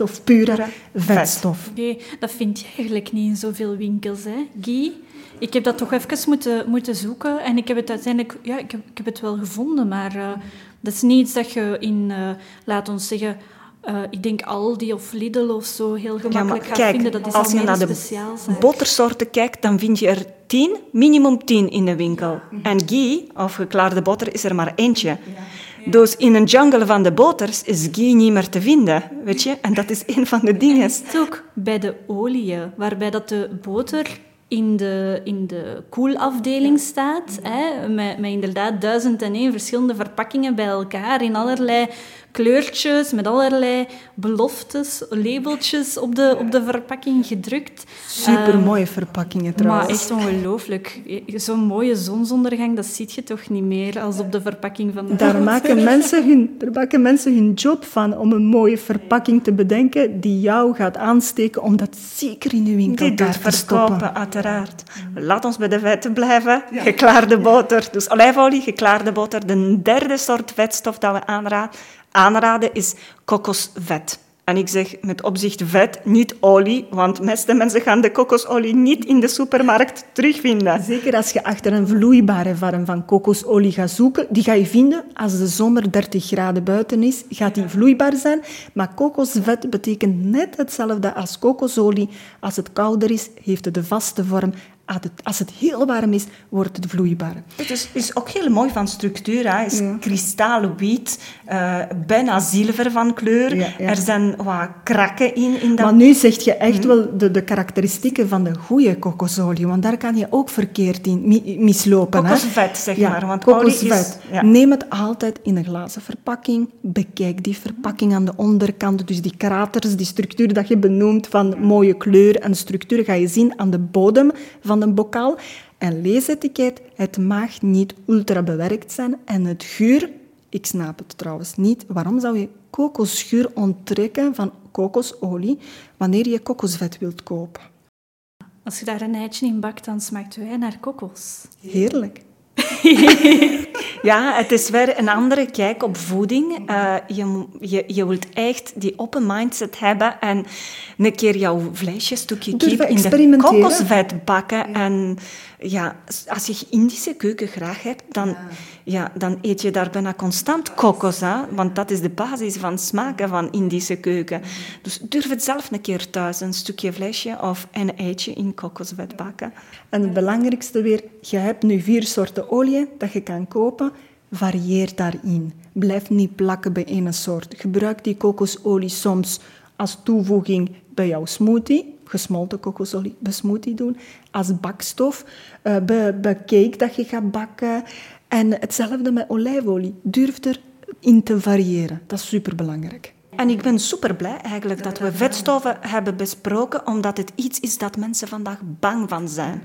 of pure vetstof. Oké, dat vind je eigenlijk niet in zoveel winkels, hè, Guy? Ik heb dat toch even moeten, moeten zoeken en ik heb het uiteindelijk... Ja, ik heb, ik heb het wel gevonden, maar uh, dat is niet iets dat je in, uh, laat ons zeggen uh, ik denk Aldi of Lidl of zo heel gemakkelijk ja, gaat vinden. Dat is als je naar de bottersoorten kijkt, dan vind je er tien, minimum tien in de winkel. En ghee, of geklaarde boter, is er maar eentje. Dus in een jungle van de boters is ghee niet meer te vinden, weet je? En dat is een van de dingen. Het is ook bij de oliën, waarbij dat de boter in de, in de koelafdeling staat, hè, met, met inderdaad duizend en één verschillende verpakkingen bij elkaar in allerlei kleurtjes, met allerlei beloftes, labeltjes op de, op de verpakking gedrukt. Super mooie verpakkingen trouwens. Maar echt ongelooflijk. Zo'n mooie zonsondergang, dat zie je toch niet meer als op de verpakking van de daar maken, mensen hun, daar maken mensen hun job van om een mooie verpakking te bedenken die jou gaat aansteken om dat zeker in de winkel te verkopen. uiteraard. Laat ons bij de vetten blijven. Geklaarde boter. Dus olijfolie, geklaarde boter. De derde soort vetstof dat we aanraden aanraden is kokosvet. En ik zeg met opzicht vet, niet olie, want meeste mensen gaan de kokosolie niet in de supermarkt terugvinden. Zeker als je achter een vloeibare vorm van kokosolie gaat zoeken, die ga je vinden als de zomer 30 graden buiten is, gaat die vloeibaar zijn. Maar kokosvet betekent net hetzelfde als kokosolie. Als het kouder is, heeft het de vaste vorm als het heel warm is, wordt het vloeibaar. Het is, is ook heel mooi van structuur. Het is ja. kristalwit, uh, bijna zilver van kleur. Er zijn wat krakken in. in dat... Maar nu zeg je echt mhm. wel de, de karakteristieken van de goede kokosolie. Want daar kan je ook verkeerd in mislopen. Kokosvet, zeg maar. Want kokosvet. Is, Neem het altijd in een glazen verpakking. Bekijk die verpakking aan de onderkant. Dus die kraters, die structuur dat je benoemt van mooie kleur en structuur, ga je zien aan de bodem van een bokaal. En leesetiket, het mag niet ultra bewerkt zijn. En het geur, ik snap het trouwens niet. Waarom zou je kokosgeur onttrekken van kokosolie wanneer je kokosvet wilt kopen? Als je daar een eitje in bakt, dan smaakt wijn naar kokos. Heerlijk. ja, het is weer een andere kijk op voeding. Uh, je, je, je wilt echt die open mindset hebben en een keer jouw vleesjestukje kip in de kokosvet bakken. En ja, als je Indische keuken graag hebt, dan, ja. Dan eet je daar bijna constant kokos. Hè? Want dat is de basis van smaken van Indische keuken. Dus durf het zelf een keer thuis, een stukje vleesje of een eitje in kokosvet bakken. En het belangrijkste weer, je hebt nu vier soorten olie dat je kan kopen. Varieer daarin. Blijf niet plakken bij één soort. Gebruik die kokosolie soms als toevoeging bij jouw smoothie gesmolten kokosolie smoothie doen, als bakstof, uh, bij, bij cake dat je gaat bakken. En hetzelfde met olijfolie. Durf erin te variëren. Dat is superbelangrijk. En ik ben super blij eigenlijk dat we vetstoffen hebben besproken, omdat het iets is dat mensen vandaag bang van zijn.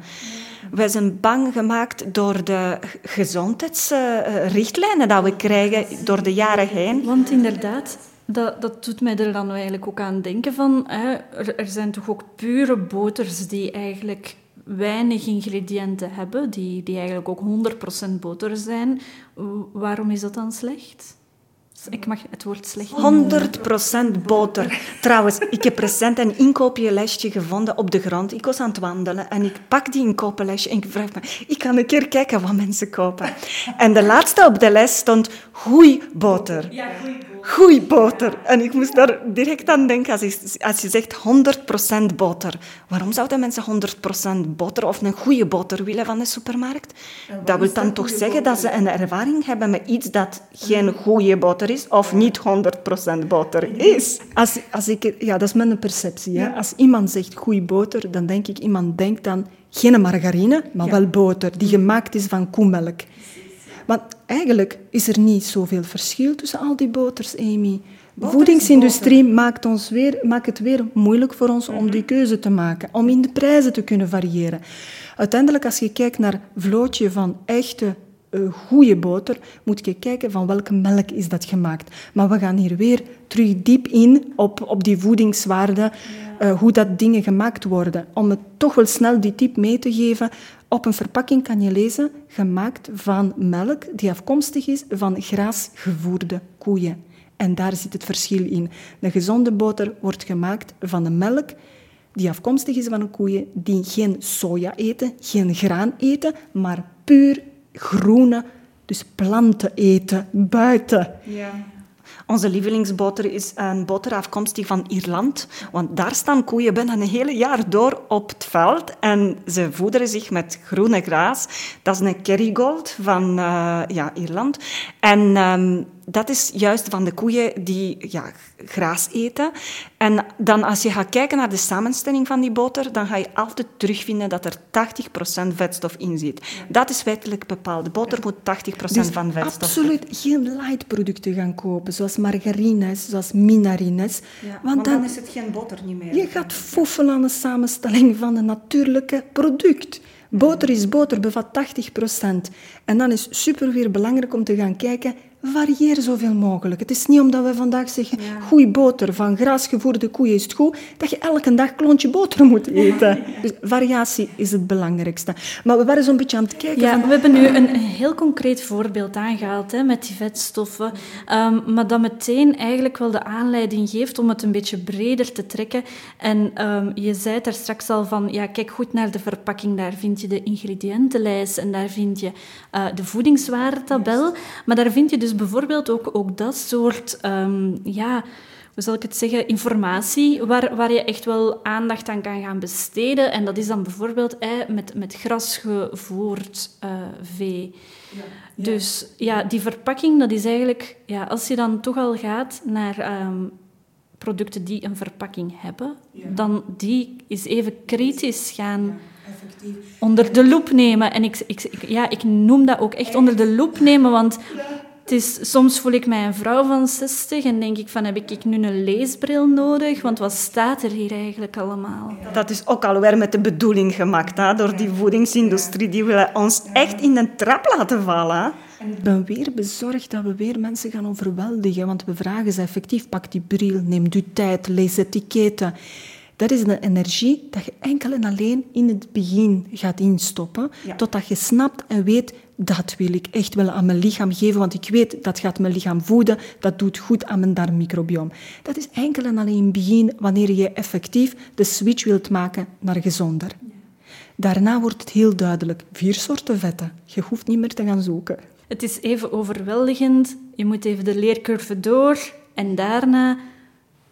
Wij zijn bang gemaakt door de gezondheidsrichtlijnen dat we krijgen door de jaren heen. Want inderdaad, dat, dat doet mij er dan eigenlijk ook aan denken van... Hè, er, er zijn toch ook pure boters die eigenlijk weinig ingrediënten hebben, die, die eigenlijk ook 100% boter zijn. Waarom is dat dan slecht? Ik mag het woord slecht 100% boter. Trouwens, ik heb recent een inkoopjesje gevonden op de grond. Ik was aan het wandelen en ik pak die inkooplesje en ik vraag me, ik kan een keer kijken wat mensen kopen. En de laatste op de lijst stond boter. Ja, goeie boter. En ik moest daar direct aan denken als je, als je zegt 100% boter. Waarom zouden mensen 100% boter of een goede boter willen van de supermarkt? Dat wil dan toch zeggen dat ze een ervaring hebben met iets dat geen goede boter is of niet 100% boter is. Als, als ik, ja, dat is mijn perceptie. Hè? Als iemand zegt goede boter, dan denk ik, iemand denkt dan geen margarine, maar wel boter, die gemaakt is van koemelk. Want eigenlijk is er niet zoveel verschil tussen al die boters, Amy. De voedingsindustrie maakt, ons weer, maakt het weer moeilijk voor ons om die keuze te maken, om in de prijzen te kunnen variëren. Uiteindelijk, als je kijkt naar vlootje van echte uh, goede boter, moet je kijken van welke melk is dat gemaakt. Maar we gaan hier weer terug diep in op, op die voedingswaarde, uh, hoe dat dingen gemaakt worden. Om het toch wel snel die tip mee te geven. Op een verpakking kan je lezen, gemaakt van melk die afkomstig is van graasgevoerde koeien. En daar zit het verschil in. De gezonde boter wordt gemaakt van de melk die afkomstig is van een koeien die geen soja eten, geen graan eten, maar puur groene, dus planten eten buiten. Ja. Onze lievelingsboter is een boter afkomstig van Ierland. Want daar staan koeien een hele jaar door op het veld. En ze voederen zich met groene graas. Dat is een Kerrygold van uh, ja, Ierland. En um, dat is juist van de koeien die ja, graas eten. En dan als je gaat kijken naar de samenstelling van die boter, dan ga je altijd terugvinden dat er 80% vetstof in zit. Dat is wettelijk bepaald. De boter moet 80% dus van vetstof absoluut geen light producten gaan kopen, zoals margarines, zoals minarines. Ja, want, dan, is het geen boter niet meer. Je gaat foefelen aan de samenstelling van een natuurlijke product. Boter is boter, bevat 80%. En dan is het super weer belangrijk om te gaan kijken Varieer zoveel mogelijk. Het is niet omdat we vandaag zeggen, ja. goeie boter van graasgevoerde koeien is het goed, dat je elke dag klontje boter moet eten. Dus variatie is het belangrijkste. Maar we waren zo'n beetje aan het kijken. Ja, we hebben nu een, heel concreet voorbeeld aangehaald hè, met die vetstoffen. Um, maar dat meteen eigenlijk wel de aanleiding geeft om het een beetje breder te trekken. En um, je zei daar straks al van, ja, kijk goed naar de verpakking. Daar vind je de ingrediëntenlijst en daar vind je uh, de voedingswaardetabel. Maar daar vind je dus bijvoorbeeld ook, ook dat soort, um, ja, hoe zal ik het zeggen, informatie waar, waar je echt wel aandacht aan kan gaan besteden. En dat is dan bijvoorbeeld eh, met, met grasgevoerd uh, vee. Ja. Dus ja, die verpakking, dat is eigenlijk, ja, als je dan toch al gaat naar um, producten die een verpakking hebben, dan die is even kritisch gaan onder de loep nemen. En ik, ik, ja, ik noem dat ook echt onder de loep nemen, want het is, soms voel ik mij een vrouw van 60 en denk ik van, heb ik nu een leesbril nodig? Want wat staat er hier eigenlijk allemaal? Dat is ook alweer met de bedoeling gemaakt, hè? door die voedingsindustrie. Die willen ons echt in een trap laten vallen. Ik ben weer bezorgd dat we weer mensen gaan overweldigen. Want we vragen ze effectief, pak die bril, neem uw tijd, lees etiketten. Dat is de energie dat je enkel en alleen in het begin gaat instoppen, totdat je snapt en weet, dat wil ik echt wel aan mijn lichaam geven, want ik weet dat gaat mijn lichaam voeden, dat doet goed aan mijn darmmicrobiome. Dat is enkel en alleen in het begin wanneer je effectief de switch wilt maken naar gezonder. Daarna wordt het heel duidelijk. Vier soorten vetten. Je hoeft niet meer te gaan zoeken. Het is even overweldigend. Je moet even de leercurve door. En daarna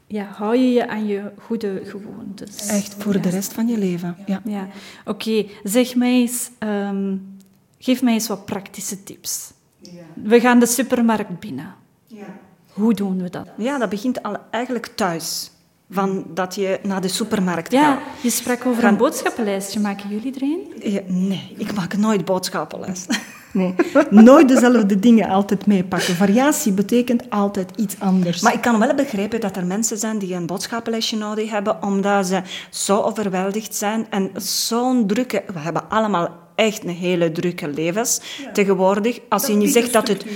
ja, hou je je aan je goede gewoontes. Echt voor de rest van je leven. Ja. ja. Oké, zeg mij eens... Ehm, geef mij eens wat praktische tips. Ja. We gaan de supermarkt binnen. Ja. Hoe doen we dat? Ja, dat begint al eigenlijk thuis van dat je naar de supermarkt gaat. Ja, je sprak over een boodschappenlijstje. Maken jullie er een? nee, ik maak nooit boodschappenlijst. Nee, nooit dezelfde dingen altijd meepakken. Variatie betekent altijd iets anders. Maar ik kan wel begrijpen dat er mensen zijn die een boodschappenlijstje nodig hebben, omdat ze zo overweldigd zijn en zo'n drukke... We hebben allemaal echt een hele drukke levens tegenwoordig. Als je niet zegt dat het...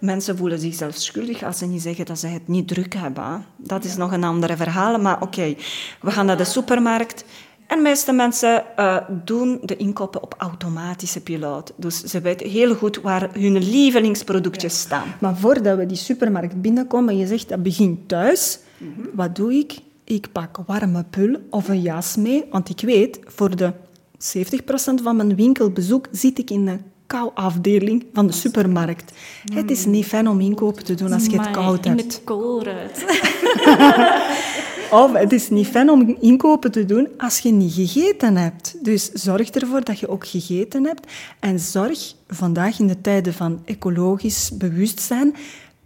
Mensen voelen zichzelf schuldig als ze niet zeggen dat ze het niet druk hebben. Dat is nog een andere verhaal, maar oké. We gaan naar de supermarkt. En de meeste mensen uh, doen de inkopen op automatische piloot. Dus ze weten heel goed waar hun lievelingsproductjes staan. Maar voordat we die supermarkt binnenkomen, je zegt dat begint thuis. Mhm. Wat doe ik? Ik pak warme pul of een jas mee, want ik weet, voor de 70% van mijn winkelbezoek zit ik in de kou-afdeling van de supermarkt. Het is niet fijn om inkopen te doen als je het koud hebt. In de koolruit. of het is niet fijn om inkopen te doen als je niet gegeten hebt. Dus zorg ervoor dat je ook gegeten hebt. En zorg vandaag in de tijden van ecologisch bewustzijn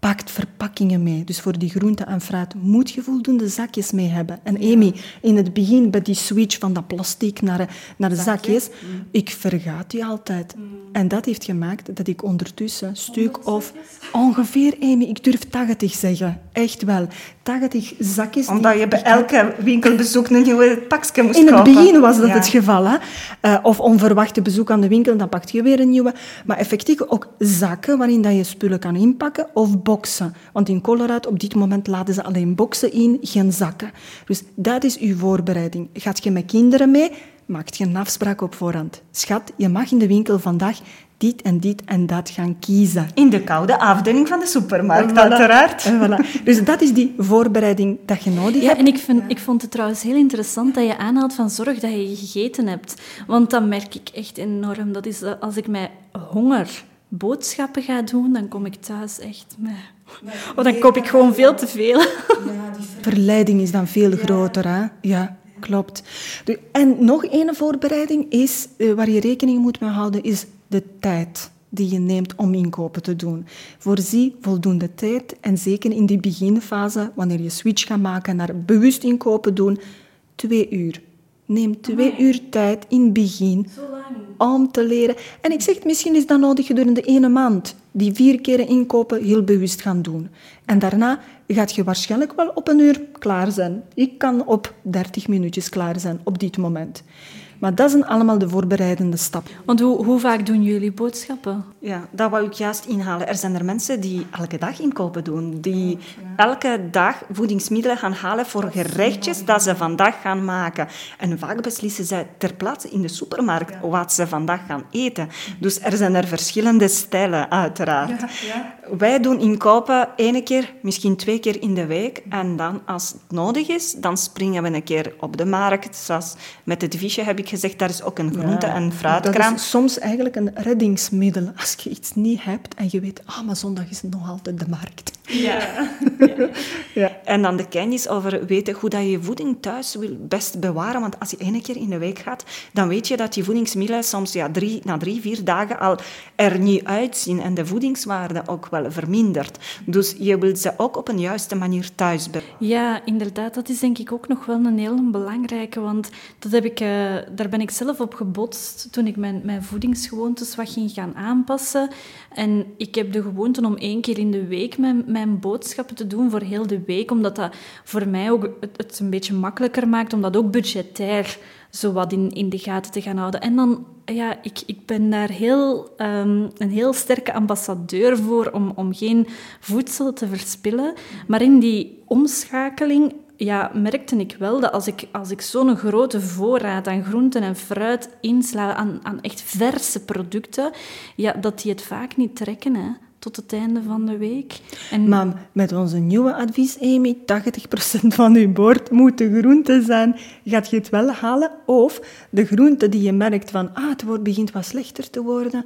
pakt verpakkingen mee. Dus voor die groente en fruit moet je voldoende zakjes mee hebben. En Amy, in het begin bij die switch van dat plastic naar, naar de zakjes, mm. ik vergaat die altijd. Mm. En dat heeft gemaakt dat ik ondertussen stuk of ongeveer, Amy, ik durf 80 zeggen. Echt wel. 80 zakjes. Omdat je bij elke winkelbezoek een nieuwe pakje moest kopen. In het begin was dat het geval. Hè? Uh, of onverwachte bezoek aan de winkel, dan pak je weer een nieuwe. Maar effectief ook zakken waarin dat je spullen kan inpakken of boxen. Want in Colorado op dit moment laden ze alleen boxen in, geen zakken. Dus dat is uw voorbereiding. Gaat je met kinderen mee? Maakt je een afspraak op voorhand. Schat, je mag in de winkel vandaag dit en dit en dat gaan kiezen. In de koude afdeling van de supermarkt, uiteraard. Voilà. Dus dat is die voorbereiding dat je nodig ja, hebt. En ik, vind, ik vond het trouwens heel interessant dat je aanhaalt van zorg dat je gegeten hebt. Want dat merk ik echt enorm. Dat is als ik mij honger boodschappen ga doen, dan kom ik thuis echt met... Oh, dan koop ik gewoon veel te veel. Ja, die verleiding is dan veel groter, hè? Ja, klopt. En nog een voorbereiding is, eh, waar je rekening moet mee houden, is de tijd die je neemt om inkopen te doen. Voorzie voldoende tijd en zeker in die beginfase, wanneer je switch gaat maken naar bewust inkopen doen, twee uur. Neem twee uur tijd in het begin om te leren. En ik zeg, misschien is dat nodig gedurende ene maand. Die vier keren inkopen heel bewust gaan doen. En daarna gaat je waarschijnlijk wel op een uur klaar zijn. Ik kan op 30 minuutjes klaar zijn op dit moment. Maar dat zijn allemaal de voorbereidende stappen. Want hoe, hoe vaak doen jullie boodschappen? Ja, dat wou ik juist inhalen. Er zijn er mensen die elke dag inkopen doen. Die elke dag voedingsmiddelen gaan halen voor gerechtjes dat ze vandaag gaan maken. En vaak beslissen zij ter plaatse in de supermarkt wat ze vandaag gaan eten. Dus er zijn er verschillende stijlen, uiteraard. Wij doen inkopen één keer, misschien twee keer in de week. En dan, als het nodig is, dan springen we een keer op de markt. Zoals met het visje heb ik gezegd, daar is ook een groente- en fruitkraam. Dat is soms eigenlijk een reddingsmiddel. Als je iets niet hebt en je weet, ah, maar zondag is het nog altijd de markt. Ja. ja. En dan de kennis over weten hoe dat je je voeding thuis wil best bewaren. Want als je één keer in de week gaat, dan weet je dat die voedingsmiddelen soms ja, drie, na drie, vier dagen al er niet uitzien en de voedingswaarde ook wel vermindert. Dus je wilt ze ook op een juiste manier thuis bewaren. Ja, inderdaad. Dat is denk ik ook nog wel een heel belangrijke. Want dat heb ik, uh, daar ben ik zelf op gebotst toen ik mijn, mijn voedingsgewoontes wat ging gaan aanpassen. En ik heb de gewoonte om één keer in de week mijn, mijn boodschappen te doen voor heel de week, omdat dat voor mij ook het, een beetje makkelijker maakt, om dat ook budgetair zo wat in, in de gaten te gaan houden. En dan, ja, ik, ik ben daar heel, um, een heel sterke ambassadeur voor om, om geen voedsel te verspillen. Maar in die omschakeling ja, merkte ik wel dat als ik, als ik zo'n grote voorraad aan groenten en fruit insla, aan, aan echt verse producten, ja, dat die het vaak niet trekken. Hè tot het einde van de week. En... Maar met onze nieuwe advies, Amy, 80% van je bord moeten groenten zijn. Gaat je het wel halen? Of de groenten die je merkt van, ah, het wordt, begint wat slechter te worden,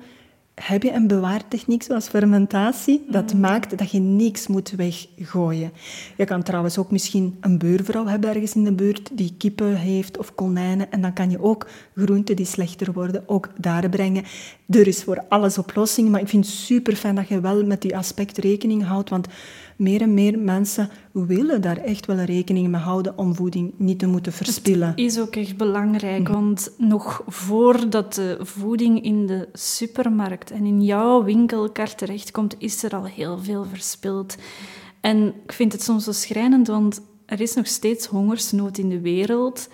heb je een bewaartechniek zoals fermentatie, dat mm. maakt dat je niks moet weggooien. Je kan trouwens ook misschien een buurvrouw hebben ergens in de buurt die kippen heeft of konijnen. En dan kan je ook groenten die slechter worden ook daar brengen. Er is voor alles oplossing, maar ik vind het super fijn dat je wel met die aspect rekening houdt. Want meer en meer mensen willen daar echt wel rekening mee houden om voeding niet te moeten verspillen. Het is ook echt belangrijk, mhm. want nog voordat de voeding in de supermarkt en in jouw winkelkar terechtkomt, is er al heel veel verspild. En ik vind het soms zo schrijnend, want er is nog steeds hongersnood in de wereld.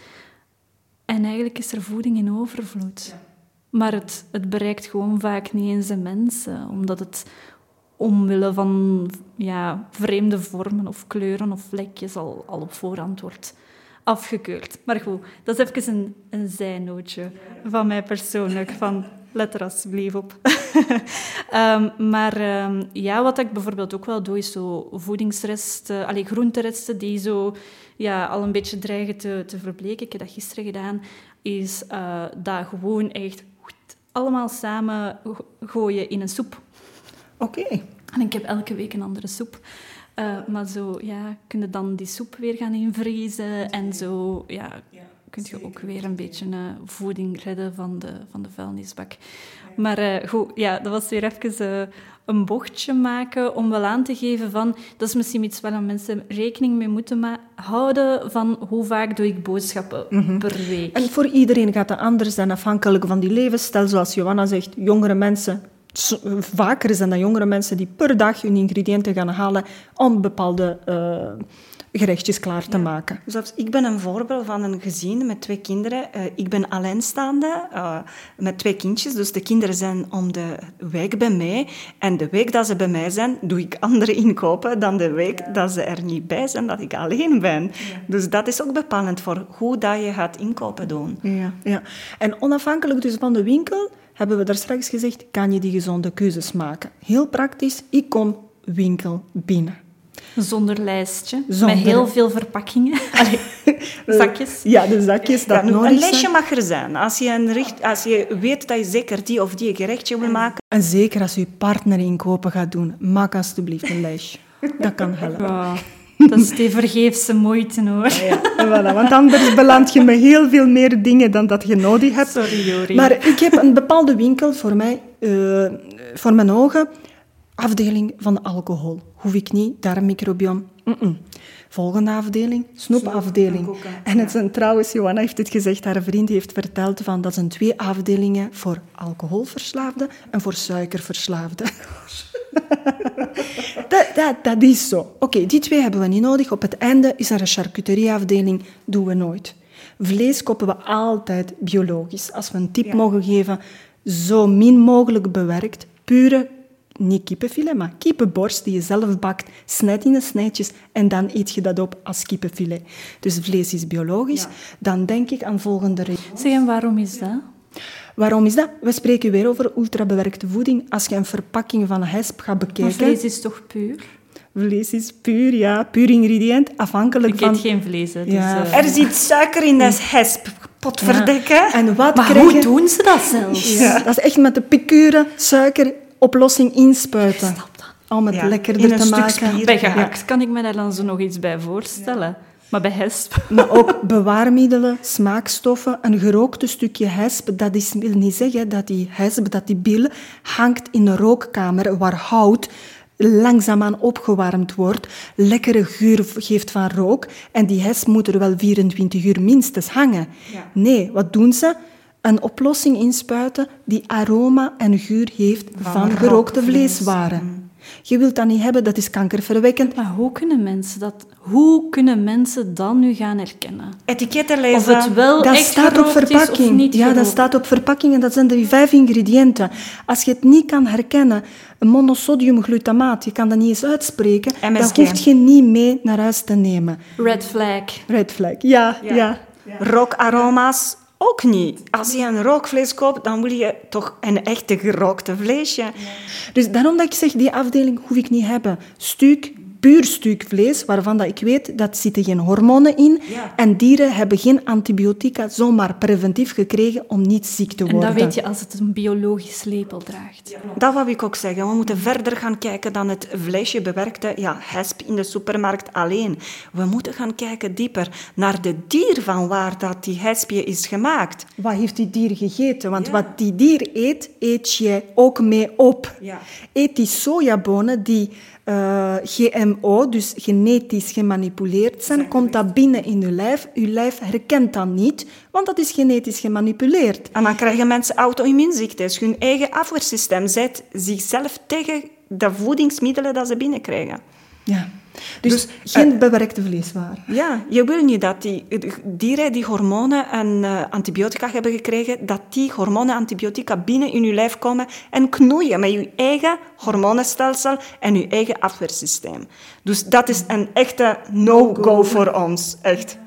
En eigenlijk is er voeding in overvloed. Maar het, het bereikt gewoon vaak niet eens de mensen, omdat het omwille van ja, vreemde vormen of kleuren of vlekjes al, al op voorhand wordt afgekeurd. Maar goed, dat is even een, een zijnootje van mij persoonlijk. Van, let er alsjeblieft op. um, maar um, ja, wat ik bijvoorbeeld ook wel doe, is zo voedingsresten, allee, groenteresten die zo ja, al een beetje dreigen te, te verbleken. Ik heb dat gisteren gedaan. Is uh, dat gewoon echt allemaal samen gooien in een soep. Oké. En ik heb elke week een andere soep. Uh, maar zo, ja, kun je dan die soep weer gaan invriezen en zo, ja, kun je ook weer een beetje uh, voeding redden van de, van de vuilnisbak. Maar uh, goed, ja, dat was weer even een bochtje maken om wel aan te geven van, dat is misschien iets waar mensen rekening mee moeten houden van hoe vaak doe ik boodschappen mhm. per week. En voor iedereen gaat dat anders zijn, afhankelijk van die levensstijl. Zoals Johanna zegt, jongere mensen vaker zijn dat jongere mensen die per dag hun ingrediënten gaan halen om bepaalde uh, gerechtjes klaar te maken. Dus ik ben een voorbeeld van een gezin met twee kinderen. Uh, ik ben alleenstaande uh, met twee kindjes, dus de kinderen zijn om de week bij mij. En de week dat ze bij mij zijn, doe ik andere inkopen dan de week dat ze er niet bij zijn, dat ik alleen ben. Dus dat is ook bepalend voor hoe dat je gaat inkopen doen. Ja, ja. En onafhankelijk dus van de winkel hebben we daar straks gezegd, kan je die gezonde keuzes maken. Heel praktisch, ik kom winkel binnen. Zonder lijstje, met heel veel verpakkingen. zakjes. Ja, de zakjes, dat ja, Een lijstje mag er zijn. Als je, een richt, als je weet dat je zeker die of die gerechtje wil maken. En zeker als je partner inkopen gaat doen, maak alsjeblieft een lijstje. Dat kan helpen. Dat is die vergeefse moeite hoor. Ja, voilà, want anders beland je met heel veel meer dingen dan dat je nodig hebt. Sorry, Jori. Maar ik heb een bepaalde winkel voor mij, uh, voor mijn ogen, afdeling van alcohol. Hoef ik niet, darmmicrobiom. Mm -mm. Volgende afdeling, snoepafdeling. En het zijn trouwens, Johanna heeft het gezegd, haar vriend heeft verteld van dat zijn twee afdelingen voor alcoholverslaafden en voor suikerverslaafden. dat, dat, is zo. Oké, die twee hebben we niet nodig. Op het einde is er een charcuterieafdeling. Doen we nooit. Vlees kopen we altijd biologisch. Als we een tip mogen geven, zo min mogelijk bewerkt. Pure, niet kippenfilet, maar kippenborst die je zelf bakt. Snijd in de snijtjes en dan eet je dat op als kippenfilet. Dus vlees is biologisch. Dan denk ik aan volgende regels. Zeg, en waarom is dat? Waarom is dat? We spreken weer over ultrabewerkte voeding. Als je een verpakking van hesp gaat bekijken... Maar vlees is toch puur? Vlees is puur, ja. Puur ingrediënt, afhankelijk ik van... Ik eet geen vlees, dus, Er zit suiker in, dat is hesp. Potverdekken. En wat maar hoe doen ze dat zelfs? Ja. Dat is echt met de piqûre suiker oplossing inspuiten. Om het lekkerder te maken. Bij gehakt kan ik me daar dan zo nog iets bij voorstellen. Maar bij hesp? Maar ook bewaarmiddelen, smaakstoffen, een gerookte stukje hesp. Dat is, wil niet zeggen dat die hesp, dat die bil hangt in een rookkamer waar hout langzaamaan opgewarmd wordt, lekkere geur geeft van rook en die hesp moet er wel 24 uur minstens hangen. Nee, wat doen ze? Een oplossing inspuiten die aroma en geur heeft van, gerookte vleeswaren. Je wilt dat niet hebben, dat is kankerverwekkend. Maar hoe kunnen mensen dat, hoe kunnen mensen dan nu gaan herkennen? Etiketten lezen. Of het wel Dat echt staat op is of verpakking. niet ja, dat staat op verpakking en dat zijn de vijf ingrediënten. Als je het niet kan herkennen, een monosodiumglutamaat, je kan dat niet eens uitspreken, MSG. dat hoeft je niet mee naar huis te nemen. Red flag. Red flag, ja, ja. Rookaroma's ook niet. Als je een rookvlees koopt, dan wil je toch een echte gerookte vleesje. Dus daarom dat ik zeg, die afdeling hoef ik niet hebben. Stuk, puur stuk vlees, waarvan dat ik weet, dat zitten geen hormonen in. Ja. En dieren hebben geen antibiotica zomaar preventief gekregen om niet ziek te En worden. dat weet je als het een biologisch label draagt. Dat wou ik ook zeggen. We moeten verder gaan kijken dan het vleesje bewerkte ja, hesp in de supermarkt alleen. We moeten gaan kijken dieper naar de dier van waar dat die hespje is gemaakt. Wat heeft die dier gegeten? Want wat die dier eet, eet jij ook mee op. Eet die sojabonen die eh, GMO, dus genetisch gemanipuleerd zijn, komt dat binnen in je lijf. Je lijf herkent dat niet, want dat is genetisch gemanipuleerd. En dan krijgen mensen auto-immuunziektes. Hun eigen afweersysteem zet zichzelf tegen de voedingsmiddelen dat ze binnenkrijgen. Ja. Dus, Dus, geen bewerkte vleeswaren. Ja, je wil niet dat die dieren die hormonen en eh, antibiotica hebben gekregen, dat die hormonen en antibiotica binnen in je lijf komen en knoeien met je eigen hormonenstelsel en je eigen afweersysteem. Dus dat is een echte no-go voor ons, echt.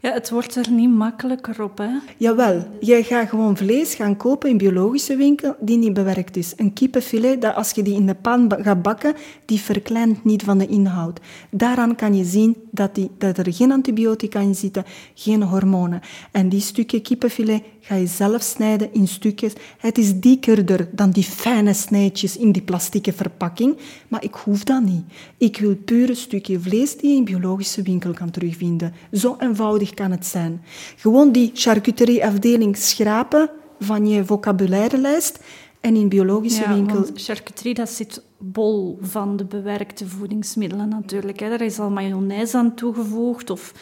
Ja, het wordt er niet makkelijker op, hè? Jawel, jij gaat gewoon vlees gaan kopen in biologische winkel die niet bewerkt is. Een kippenfilet, dat als je die in de pan gaat bakken, die verkleint niet van de inhoud. Daaraan kan je zien dat, die, dat er geen antibiotica in zitten, geen hormonen. En die stukje kippenfilet ga je zelf snijden in stukjes. Het is dikkerder dan die fijne snijtjes in die plastieke verpakking, maar ik hoef dat niet. Ik wil puur een stukje vlees die je in biologische winkel kan terugvinden. Zo eenvoudig kan het zijn. Gewoon die charcuterieafdeling schrapen van je vocabulairelijst en in biologische Ja, winkel... charcuterie, dat zit bol van de bewerkte voedingsmiddelen natuurlijk. Hè. Daar is al mayonaise aan toegevoegd of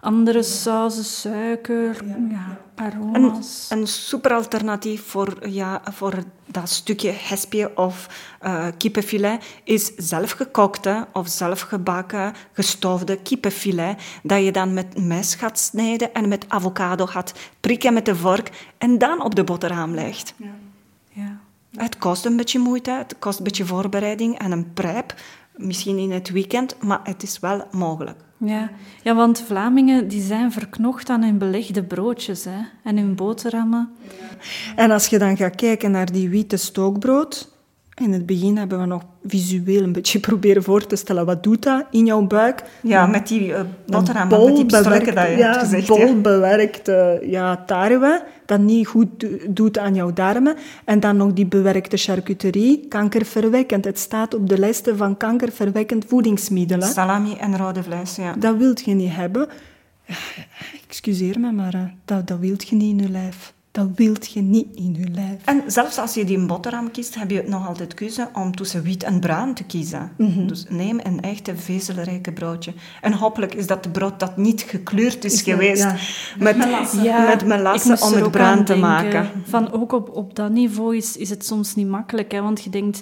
andere sauzen, suiker, ja, aroma's. een super alternatief voor, ja, voor dat stukje hespje of eh, kippenfilet is zelfgekookte of zelfgebakken gestoofde kippenfilet dat je dan met mes gaat snijden en met avocado gaat prikken met de vork en dan op de boterham legt. Ja. Het kost een beetje moeite, het kost een beetje voorbereiding en een prep, misschien in het weekend, maar het is wel mogelijk. Ja. ja, want Vlamingen die zijn verknocht aan hun belegde broodjes hè, en hun boterhammen. En als je dan gaat kijken naar die witte stookbrood... In het begin hebben we nog visueel een beetje proberen voor te stellen. Wat doet dat in jouw buik? Ja, met die uh, Een boterham, met die pistolken dat je ja, hebt gezegd. bol ja. bewerkte ja, tarwe, dat niet goed do- doet aan jouw darmen. En dan nog die bewerkte charcuterie, kankerverwekkend. Het staat op de lijsten van kankerverwekkend voedingsmiddelen. Salami en rode vlees, ja. Dat wilt je niet hebben. Ja, Excuseer me, maar eh, dat, dat wilt je niet in je lijf. Dat wilt je niet in je lijf. En zelfs als je die boterham kiest, heb je nog altijd keuze om tussen wit en bruin te kiezen. Mhm. Dus neem een echte vezelrijke broodje. En hopelijk is dat de brood dat niet gekleurd is, Is wel- geweest ja. met, met ik melasse om het bruin te denken. maken. Van ook op, op dat niveau is, is het soms niet makkelijk. Hè, want je denkt,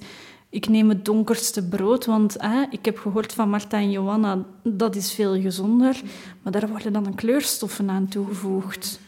ik neem het donkerste brood. Want hè, ik heb gehoord van Marta en Johanna, dat is veel gezonder. Maar daar worden dan kleurstoffen aan toegevoegd.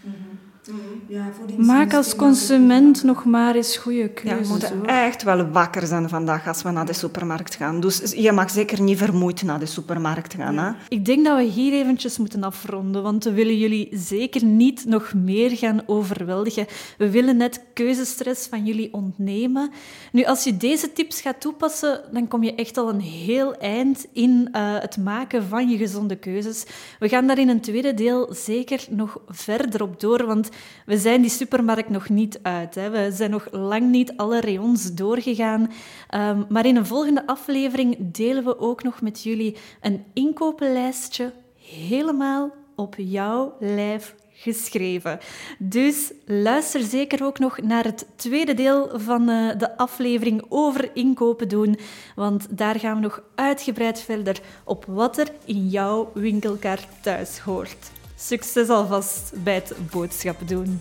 Maak als consument nog maar eens goede Ja, keuzes. we moeten hoor. echt wel wakker zijn vandaag als we naar de supermarkt gaan. Dus je mag zeker niet vermoeid naar de supermarkt gaan. Hè? Ik denk dat we hier eventjes moeten afronden, want we willen jullie zeker niet nog meer gaan overweldigen. We willen net keuzestress van jullie ontnemen. Nu, als je deze tips gaat toepassen, dan kom je echt al een heel eind in eh, het maken van je gezonde keuzes. We gaan daar in een tweede deel zeker nog verder op door, want we zijn die supermarkt nog niet uit. Hè. We zijn nog lang niet alle rayons doorgegaan. Ehm, maar in een volgende aflevering delen we ook nog met jullie een inkopenlijstje helemaal op jouw lijf geschreven. Dus luister zeker ook nog naar het tweede deel van eh, de aflevering over inkopen doen, want daar gaan we nog uitgebreid verder op wat er in jouw winkelkaart thuis hoort. Succes alvast bij het boodschappen doen.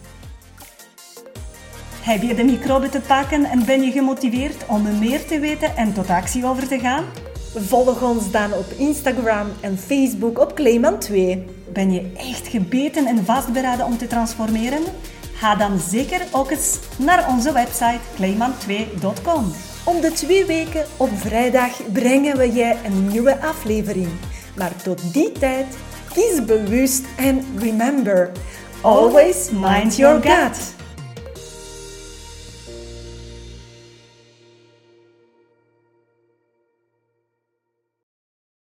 Heb je de microben te pakken en ben je gemotiveerd om meer te weten en tot actie over te gaan? Volg ons dan op Instagram en Facebook op Clayman 2. Ben je echt gebeten en vastberaden om te transformeren? Ga dan zeker ook eens naar onze website clayman2.com. Om de twee weken op vrijdag brengen we je een nieuwe aflevering. Maar tot die tijd, kies bewust en remember, always mind your gut.